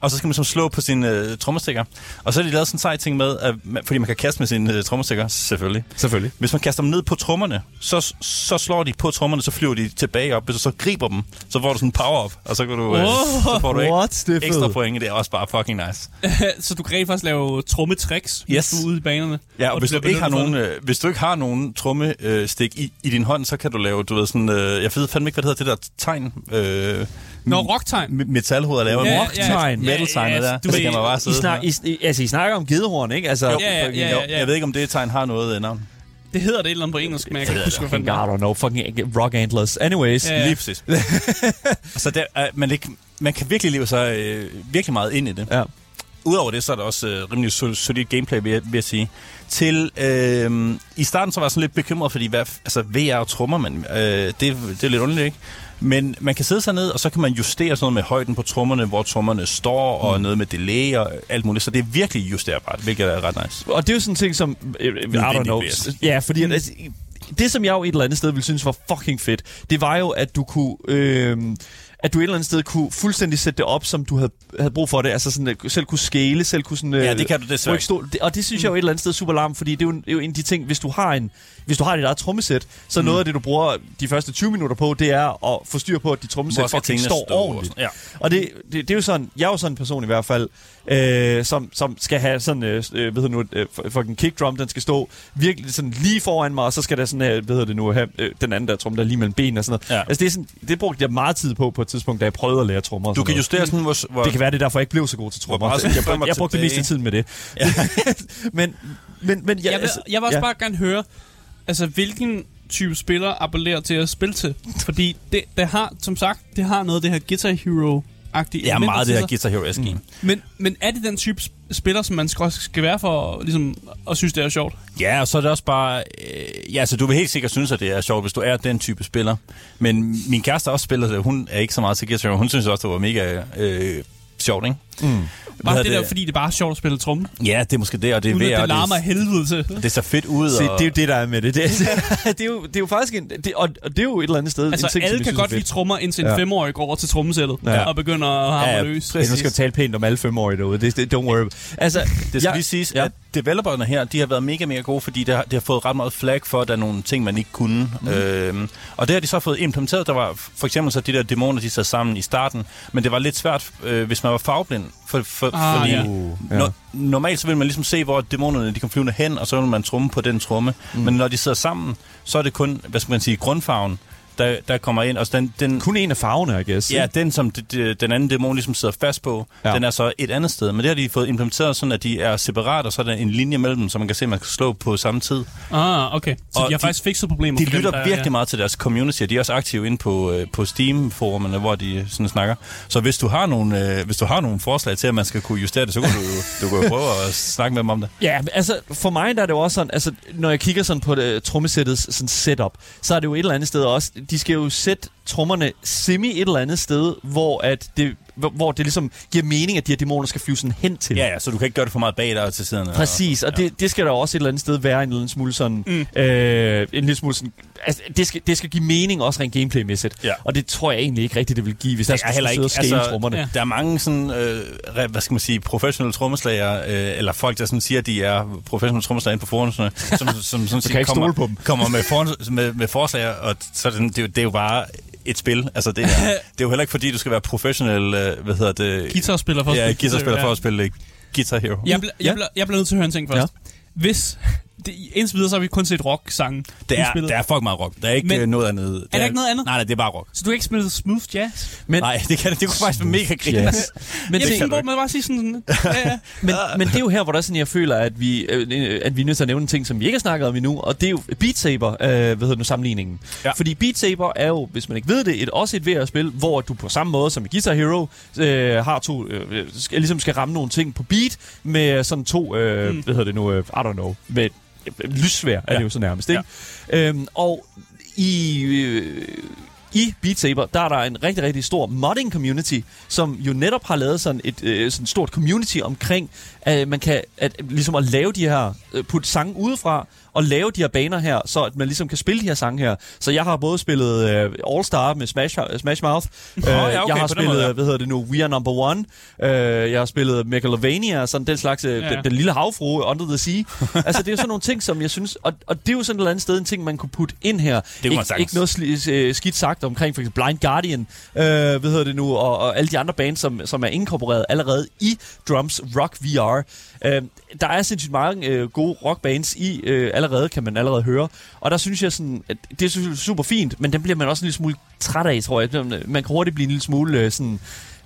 [SPEAKER 2] Og så skal man så slå på sin øh, trommestikker. Og så har de lavet sådan en sej ting med, at man, fordi man kan kaste med sine øh, trommestikker, selvfølgelig.
[SPEAKER 1] Selvfølgelig.
[SPEAKER 2] Hvis man kaster dem ned på trommerne, så, så slår de på trommerne, så flyver de tilbage op. Hvis du så griber dem, så får du sådan en power-up, og så, kan du, øh, så får du ikke
[SPEAKER 1] What? Det er
[SPEAKER 2] ekstra point. Det er også bare fucking nice.
[SPEAKER 3] så du kan rent faktisk lave trommetricks, hvis
[SPEAKER 2] Yes.
[SPEAKER 3] du er ude i banerne.
[SPEAKER 2] Ja, og hvis du, ikke har nogen, øh, hvis du ikke har nogen trommestik i, i din hånd, så kan du lave, du ved sådan, øh, jeg ved fandme ikke, hvad det hedder, det der tegn. Øh,
[SPEAKER 3] Nå, rocktegn.
[SPEAKER 2] me- metalhoveder laver
[SPEAKER 3] Ja,
[SPEAKER 2] ja,
[SPEAKER 3] ja,
[SPEAKER 1] rocktegn.
[SPEAKER 3] ja,
[SPEAKER 2] metal-tegnet
[SPEAKER 3] ja,
[SPEAKER 2] der.
[SPEAKER 3] du
[SPEAKER 2] så
[SPEAKER 3] ved-
[SPEAKER 2] kan man bare
[SPEAKER 1] I,
[SPEAKER 2] sidde.
[SPEAKER 1] snak, I, I- altså, I snakker om gedehorn, ikke? Altså,
[SPEAKER 2] Jo.
[SPEAKER 3] Ja, ja, ja, ja.
[SPEAKER 2] Jeg ved ikke, om det tegn har noget navn.
[SPEAKER 3] Det hedder det et eller andet på engelsk, men jeg kan ikke huske, hvad
[SPEAKER 1] I don't know, fucking rock antlers. Anyways.
[SPEAKER 3] Ja,
[SPEAKER 1] Ja.
[SPEAKER 2] Lige præcis. så der, er, man, ikke, man kan virkelig leve sig øh, virkelig meget ind i det.
[SPEAKER 1] ja.
[SPEAKER 2] Udover det, så er der også øh, rimelig sol- solid gameplay, vil jeg, vil jeg sige. Til, øh, I starten så var jeg sådan lidt bekymret, fordi hvad, altså, VR og trommer, man, øh, det, det er lidt underligt, ikke? Men man kan sidde sig ned, og så kan man justere sådan noget med højden på trommerne, hvor trommerne står, og noget med delay og alt muligt. Så det er virkelig justerbart, hvilket er ret nice.
[SPEAKER 1] Og det er jo sådan en ting, som... øh, I don't know. Ja, fordi... Mm. Altså, det, som jeg jo et eller andet sted ville synes var fucking fedt, det var jo, at du kunne... Øh, at du et eller andet sted kunne fuldstændig sætte det op, som du havde, havde brug for det. Altså sådan, at selv kunne scale, selv kunne sådan...
[SPEAKER 2] Ja, det kan du desværre
[SPEAKER 1] og det synes jeg jo et eller andet sted er super larm, fordi det er jo, en, det er jo en af de ting, hvis du har en hvis du har dit eget trommesæt, så
[SPEAKER 2] Mm.
[SPEAKER 1] noget af det, du bruger de første 20 minutter på, det er at få styr på, at dit trommesæt fucking står
[SPEAKER 2] stå og
[SPEAKER 1] ordentligt.
[SPEAKER 2] sådan- ja.
[SPEAKER 1] Og det, det, det er jo sådan, jeg er jo sådan en person i hvert fald, øh, som, som skal have sådan, øh, øh, hvad hedder nu, øh, fucking kick drum, den skal stå virkelig sådan lige foran mig, og så skal der sådan, øh, hedder det nu, have øh, den anden der tromme, der er lige mellem benene og sådan noget.
[SPEAKER 2] Ja.
[SPEAKER 1] Altså det, er sådan, det brugte jeg meget tid på, på et tidspunkt, da jeg prøvede at lære trommer. og
[SPEAKER 2] Du kan
[SPEAKER 1] noget.
[SPEAKER 2] justere sådan, hvor... hvor
[SPEAKER 1] Det kan være, det er derfor, jeg ikke blev så god til trommer. Jeg, jeg, jeg brugte det meste af tiden med det. men, men, men ja,
[SPEAKER 3] Jeg vil,
[SPEAKER 1] altså,
[SPEAKER 3] jeg vil også
[SPEAKER 1] ja.
[SPEAKER 3] bare gerne høre, altså hvilken type spiller appellerer til at spille til. Fordi det, det har, som sagt, det har noget af det her Guitar Hero-agtige
[SPEAKER 2] Ja,
[SPEAKER 3] elementer
[SPEAKER 2] meget det her. Guitar Hero. Mm.
[SPEAKER 3] Men, men er det den type sp- spiller, som man skal, skal være for ligesom, at synes, det er sjovt?
[SPEAKER 2] Ja, og så er det også bare... Øh, ja, så du vil helt sikkert synes, at det er sjovt, hvis du er den type spiller. Men min kæreste også spiller det. Hun er ikke så meget til Guitar Hero. Hun synes også, det var mega øh, sjovt, ikke? Mm.
[SPEAKER 3] Bare det, der, fordi det er bare sjovt at spille tromme.
[SPEAKER 2] Ja, det er måske det, og det er
[SPEAKER 3] Uden
[SPEAKER 2] ved,
[SPEAKER 3] at det larmer
[SPEAKER 2] det,
[SPEAKER 3] helvede til.
[SPEAKER 2] det ser fedt ud.
[SPEAKER 1] Se,
[SPEAKER 2] og,
[SPEAKER 1] det er jo det, der er med det. Det, det, er, jo, det er jo faktisk en... Det, og, og det er jo et eller andet sted
[SPEAKER 3] Altså,
[SPEAKER 1] en ting,
[SPEAKER 3] alle kan godt lide trommer, indtil en
[SPEAKER 1] Ja.
[SPEAKER 3] femårig går over til trommesættet
[SPEAKER 1] Ja.
[SPEAKER 3] og begynder at hamre
[SPEAKER 2] Ja,
[SPEAKER 3] løs.
[SPEAKER 1] Ja, nu skal jeg tale pænt om alle femårige derude. Det, det, don't worry. Altså,
[SPEAKER 2] Det skal lige siges, ja. at developerne her, de har været mega, mega gode, fordi det har, det har fået ret meget flag for, at der er nogle ting, man ikke kunne. Mm. Øhm, og det har de så fået implementeret. Der var for eksempel så de der dæmoner, de sad sammen i starten, men det var lidt svært, øh, hvis man var farveblind. For, for,
[SPEAKER 3] Ah,
[SPEAKER 2] fordi
[SPEAKER 3] ja.
[SPEAKER 2] no, normalt så vil man ligesom se, hvor dæmonerne de kom flyvende hen, og så vil man trumme på den tromme. Mm. Men når de sidder sammen, så er det kun, hvad skal man sige, grundfarven, der, der kommer ind. Og den, den,
[SPEAKER 1] kun en af farverne, I guess.
[SPEAKER 2] Ja, den som det, det, den anden dæmon ligesom sidder fast på,
[SPEAKER 1] Ja.
[SPEAKER 2] ja. den er så et andet sted. Men det har de fået implementeret sådan, at de er separat, og så er der en linje mellem dem, så man kan se, at man kan slå på samme tid.
[SPEAKER 3] Ah, okay. Så
[SPEAKER 2] Og
[SPEAKER 3] de har
[SPEAKER 2] de-
[SPEAKER 3] faktisk fikset problemer.
[SPEAKER 2] De
[SPEAKER 3] dem,
[SPEAKER 2] lytter
[SPEAKER 3] der er-
[SPEAKER 2] virkelig meget til deres community, og de er også aktive inde på, øh, på Steam-forumerne, hvor de sådan snakker. Så hvis du, har nogle, øh, hvis du har nogle forslag til, at man skal kunne justere det, så kan du, du kan jo prøve at snakke med dem om det.
[SPEAKER 1] Ja, men altså for mig der er det jo også sådan, altså når jeg kigger sådan på det, trommesættets sådan setup, så er det jo et eller andet sted også, de skal jo sætte trommerne semi et eller andet sted, hvor at det hvor, det ligesom giver mening, at de her dæmoner skal flyve sådan hen til.
[SPEAKER 2] Ja, ja, så du kan ikke gøre det for meget bag dig og til siden.
[SPEAKER 1] Præcis, og det, det skal der også et eller andet sted være en lille smule sådan, mm. øh, en lille smule sådan, altså det skal, det skal give mening også rent gameplaymæssigt,
[SPEAKER 2] Ja.
[SPEAKER 1] og det tror jeg egentlig ikke rigtigt, det vil give, hvis der
[SPEAKER 2] Det er
[SPEAKER 1] skulle
[SPEAKER 2] heller
[SPEAKER 1] sidde og
[SPEAKER 2] ikke- altså,
[SPEAKER 1] trommerne.
[SPEAKER 3] ja.
[SPEAKER 2] Der er mange sådan, øh, hvad skal man sige, professionelle trommeslager, øh, eller folk, der sådan siger, at de er professionelle trommeslager inde på forhåndene, som, som, som sådan
[SPEAKER 1] kan ikke
[SPEAKER 2] kommer,
[SPEAKER 1] på dem.
[SPEAKER 2] kommer med, for, med, med forslag, og så det, det, er det er jo bare et spil. Altså, det er, det er jo heller ikke fordi, du skal være professionel, øh, hvad hedder det?
[SPEAKER 3] Guitarspiller for at
[SPEAKER 2] Ja,
[SPEAKER 3] spille
[SPEAKER 2] guitarspiller for
[SPEAKER 3] ja.
[SPEAKER 2] at spille Guitar Hero.
[SPEAKER 3] Jeg, bl-
[SPEAKER 1] Ja.
[SPEAKER 3] jeg, bl- jeg bliver nødt til at høre en ting først. Hvis, det, indtil videre, så har vi kun set rock-sange.
[SPEAKER 2] Det er, der er fucking meget rock. Der er ikke
[SPEAKER 3] Men-
[SPEAKER 2] Men, noget andet.
[SPEAKER 3] der ikke noget andet?
[SPEAKER 2] Nej, nej, det er bare rock.
[SPEAKER 3] Så du har ikke spillet smooth jazz?
[SPEAKER 1] Men,
[SPEAKER 2] Nej, det, kan, det kunne faktisk være mega griner.
[SPEAKER 1] Yes.
[SPEAKER 3] Men
[SPEAKER 1] det,
[SPEAKER 3] ikke, hvor man bare sige sådan... Ja, ja.
[SPEAKER 1] men, men det er jo her, hvor der er sådan, jeg føler, at vi, øh, at vi er nødt til at nævne en ting, som vi ikke har snakket om endnu, og det er jo Beat Saber, øh, hvad hedder det nu, sammenligningen.
[SPEAKER 2] Ja.
[SPEAKER 1] Fordi Beat Saber er jo, hvis man ikke ved det, et, også et VR-spil, hvor du på samme måde som i Guitar Hero øh, har to, øh, skal, ligesom skal ramme nogle ting på beat med sådan to, øh, mm. hvad hedder det nu, øh, I don't know, med lyssvær er
[SPEAKER 2] Ja.
[SPEAKER 1] det jo så nærmest, ikke? Øhm, og i... Øh, i Beat Saber, der er der en rigtig, rigtig stor modding community, som jo netop har lavet sådan et øh, sådan stort community omkring, at man kan at, ligesom at lave de her, øh, putte sange udefra, at lave de her baner her, så at man ligesom kan spille de her sange her. Så jeg har både spillet øh, All Star med Smash, Smash Mouth, øh,
[SPEAKER 2] ja, okay,
[SPEAKER 1] jeg har spillet,
[SPEAKER 2] måde, ja.
[SPEAKER 1] hvad hedder det nu, We Are Number One, øh, jeg har spillet Megalovania, sådan den slags, øh,
[SPEAKER 3] Ja.
[SPEAKER 1] den, den lille havfrue, Under the Sea. altså det er jo sådan nogle ting, som jeg synes, og, og det er jo sådan et eller andet sted en ting, man kunne putte ind her. ikke,
[SPEAKER 2] sagtens.
[SPEAKER 1] ikke noget sli, øh, skidt sagt omkring for eksempel Blind Guardian, øh, hvad hedder det nu, og, og alle de andre bands, som, som er inkorporeret allerede i Drums Rock VR. Øh, der er sindssygt mange øh, gode rockbands i øh, allerede, kan man allerede høre. Og der synes jeg sådan, at det er super fint, men den bliver man også en lille smule træt af, tror jeg. Man kan hurtigt blive en lille smule øh, sådan...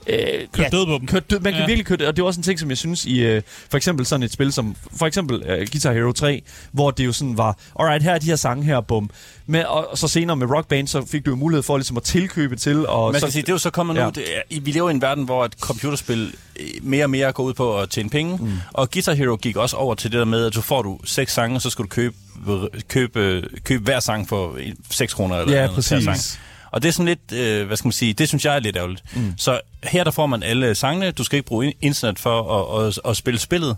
[SPEAKER 1] Øh,
[SPEAKER 3] Kørt død på dem.
[SPEAKER 1] Kørt død. Man kan
[SPEAKER 3] Ja.
[SPEAKER 1] ja. virkelig køre det, og det er også en ting, som jeg synes i øh, for eksempel sådan et spil som for eksempel øh, Guitar Hero 3, hvor det jo sådan var, alright, her er de her sange her, bum. Men, og, og så senere med Rock Band, så fik du jo mulighed for ligesom at tilkøbe til. Og
[SPEAKER 2] Man
[SPEAKER 1] så,
[SPEAKER 2] skal sige, det er jo så kommet nu.
[SPEAKER 1] Ja.
[SPEAKER 2] Ja. Det er, vi lever i en verden, hvor et computerspil øh, mere og mere går ud på at tjene penge. Mm. Og Guitar Hero gik også over til det der med, at du får du seks sange, og så skal du købe, købe, købe hver sang for 6 kroner. Eller
[SPEAKER 1] Ja,
[SPEAKER 2] noget
[SPEAKER 1] præcis.
[SPEAKER 2] Sang. Og det er sådan lidt, øh, hvad skal man sige, det synes jeg er lidt ærgerligt. Mm. Så her der får man alle sangene, du skal ikke bruge in- internet for at, at, at spille spillet,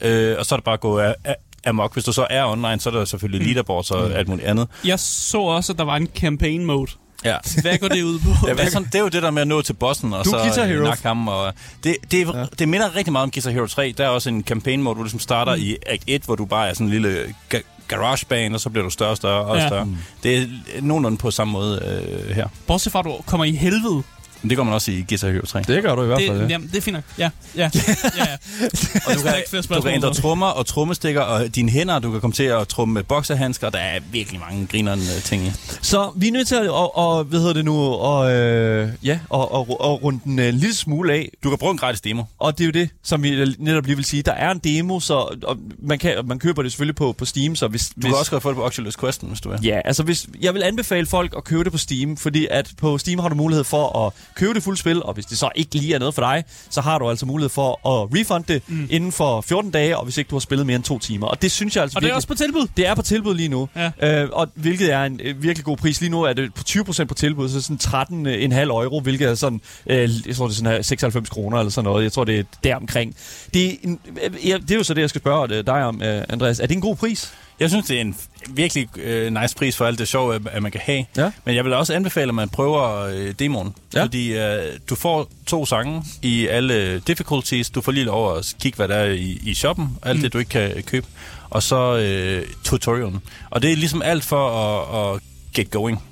[SPEAKER 2] øh, og så er det bare at gå af, af, amok. Hvis du så er online, så er der selvfølgelig mm. leaderboards og alt muligt andet.
[SPEAKER 3] Jeg så også, at der var en campaign mode.
[SPEAKER 2] Ja.
[SPEAKER 3] Hvad går det ud på?
[SPEAKER 2] Ja, det, er sådan, det er jo det der med at nå til bossen og
[SPEAKER 1] Du
[SPEAKER 2] så
[SPEAKER 1] Hero.
[SPEAKER 2] nakke ham. Og det, det, ja. det minder rigtig meget om Guitar Hero 3. Der er også en campaign mode, hvor du ligesom starter mm. i Act 1, hvor du bare er sådan en lille ga- garagebane, og så bliver du større og større og
[SPEAKER 3] Ja.
[SPEAKER 2] større. Det er nogenlunde på samme måde øh, her.
[SPEAKER 3] Bortset fra, at du kommer i helvede.
[SPEAKER 2] Men det gør man også i Guitar Hero 3.
[SPEAKER 1] det gør du i hvert fald,
[SPEAKER 3] Det,
[SPEAKER 1] ja.
[SPEAKER 3] jamen, det er fint nok. Ja, ja, ja. ja.
[SPEAKER 2] Og du kan, du
[SPEAKER 3] spørgsmål
[SPEAKER 2] kan ændre trommer og trommestikker, og dine hænder, du kan komme til at tromme med boksehandsker. Der er virkelig mange grinerende øh, ting i.
[SPEAKER 1] Så vi er nødt til at, og, og, hvad hedder det nu, og, øh, ja, og, og, og runde den øh, en lille smule af.
[SPEAKER 2] Du kan bruge en gratis demo.
[SPEAKER 1] Og det er jo det, som vi netop lige vil sige. Der er en demo, så og man, kan, man køber det selvfølgelig på, på Steam, så hvis...
[SPEAKER 2] Du
[SPEAKER 1] hvis,
[SPEAKER 2] kan også godt få det på Oculus Questen, hvis du vil.
[SPEAKER 1] Ja, altså hvis, jeg vil anbefale folk at købe det på Steam, fordi at på Steam har du mulighed for at købe det fulde spil, og hvis det så ikke lige er noget for dig, så har du altså mulighed for at refund det mm. inden for 14 dage, og hvis ikke du har spillet mere end to timer. Og det synes jeg altså
[SPEAKER 3] Og det er
[SPEAKER 1] virkelig-
[SPEAKER 3] også på tilbud.
[SPEAKER 1] det er på tilbud lige nu,
[SPEAKER 3] Ja.
[SPEAKER 1] øh, og hvilket er en øh, virkelig god pris. Lige nu er det på 20% på tilbud, så sådan 13,5 euro, hvilket er sådan, øh, jeg tror det er sådan her 96 kroner eller sådan noget. Jeg tror det er deromkring. Det er, en, øh, det er jo så det, jeg skal spørge øh, dig om, øh, Andreas. Er det en god pris?
[SPEAKER 2] Jeg synes, det er en virkelig øh, nice pris for alt det sjov, at, at man kan have.
[SPEAKER 1] Ja.
[SPEAKER 2] Men jeg vil også anbefale, at man prøver øh, demoen.
[SPEAKER 1] Ja.
[SPEAKER 2] Fordi øh, du får to sange i alle difficulties. Du får lige lov at kigge, hvad der er i, i shoppen. Alt mm. det, du ikke kan købe. Og så øh, tutorialen. Og det er ligesom alt for at, at get going.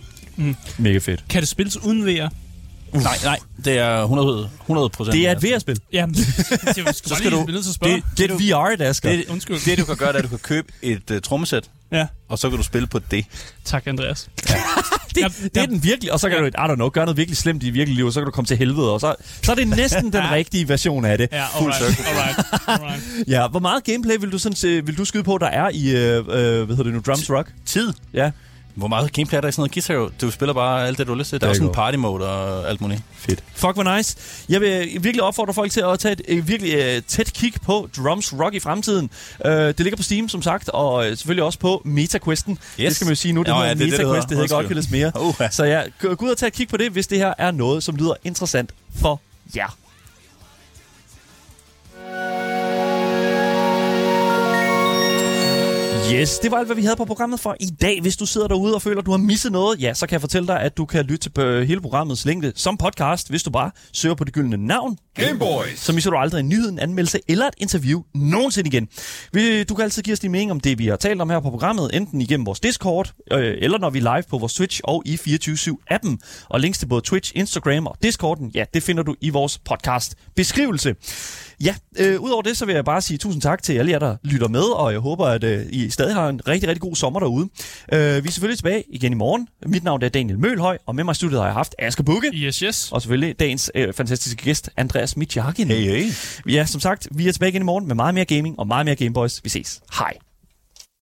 [SPEAKER 1] Mega fedt.
[SPEAKER 3] Kan det spilles uden VR?
[SPEAKER 2] Nej, nej. Det er 100, 100 procent.
[SPEAKER 1] Det er et VR-spil.
[SPEAKER 3] Ja, det, det, det,
[SPEAKER 2] Så skal du...
[SPEAKER 3] spørge.
[SPEAKER 2] Det,
[SPEAKER 1] Det er VR, der skal.
[SPEAKER 2] det,
[SPEAKER 3] Undskyld.
[SPEAKER 2] det, du kan gøre, det er, at du kan købe et uh, trommesæt,
[SPEAKER 3] Ja,
[SPEAKER 2] og så kan du spille på det.
[SPEAKER 3] tak Andreas.
[SPEAKER 1] det,
[SPEAKER 3] Ja,
[SPEAKER 1] det
[SPEAKER 3] ja.
[SPEAKER 1] er den virkelig, og så kan du, I don't know, gøre noget virkelig slemt i virkelig liv, og så kan du komme til helvede, og så, så er det næsten den rigtige version af det.
[SPEAKER 3] Ja, alright, alright, alright.
[SPEAKER 1] Ja, hvor meget gameplay vil du, sådan, vil du skyde på, der er i, øh, øh, hvad hedder det nu, Drums Rock?
[SPEAKER 2] Tid.
[SPEAKER 1] Ja,
[SPEAKER 2] Hvor meget gameplay er der i sådan noget Guitar Hero? Du spiller bare alt det, du har lyst til. Der er også en party mode og alt muligt.
[SPEAKER 1] fedt. Fuck, hvor nice. Jeg vil virkelig opfordre folk til at tage et virkelig øh, tæt kig på Drums Rock i fremtiden. Øh, det ligger på Steam, som sagt, og øh, selvfølgelig også på MetaQuesten. Yes. Det skal man jo sige nu, det
[SPEAKER 2] Nå,
[SPEAKER 1] hedder
[SPEAKER 2] ja, det er det, det
[SPEAKER 1] MetaQuest, det hedder ikke
[SPEAKER 2] hedder.
[SPEAKER 1] Oculus mere.
[SPEAKER 2] Uha.
[SPEAKER 1] Så ja, gå gå ud og tage et kig på det, hvis det her er noget, som lyder interessant for jer. Yes, det var alt, hvad vi havde på programmet for i dag. Hvis du sidder derude og føler, at du har misset noget, ja, så kan jeg fortælle dig, at du kan lytte til øh, hele programmets længde som podcast, hvis du bare søger på det gyldne navn.
[SPEAKER 5] Gameboys.
[SPEAKER 1] Så misser du aldrig en nyhed, en anmeldelse eller et interview nogensinde igen. Du kan altid give os din mening om det, vi har talt om her på programmet, enten igennem vores Discord, øh, eller når vi er live på vores Twitch og i 24-7-appen. Og links til både Twitch, Instagram og Discorden, ja, det finder du i vores podcast beskrivelse. Ja, øh, udover det, så vil jeg bare sige tusind tak til alle jer, der lytter med, og jeg håber, at øh, I stadig har en rigtig, rigtig god sommer derude. Øh, vi er selvfølgelig tilbage igen i morgen. Mit navn er Daniel Mølhøj, og med mig i studiet har jeg haft Asger Bukke.
[SPEAKER 3] Yes, yes.
[SPEAKER 1] Og selvfølgelig dagens øh, fantastiske gæst, Andreas Mitjakin.
[SPEAKER 2] Hey, hey.
[SPEAKER 1] Ja, som sagt, vi er tilbage igen i morgen med meget mere gaming og meget mere Gameboys. Vi ses. Hej.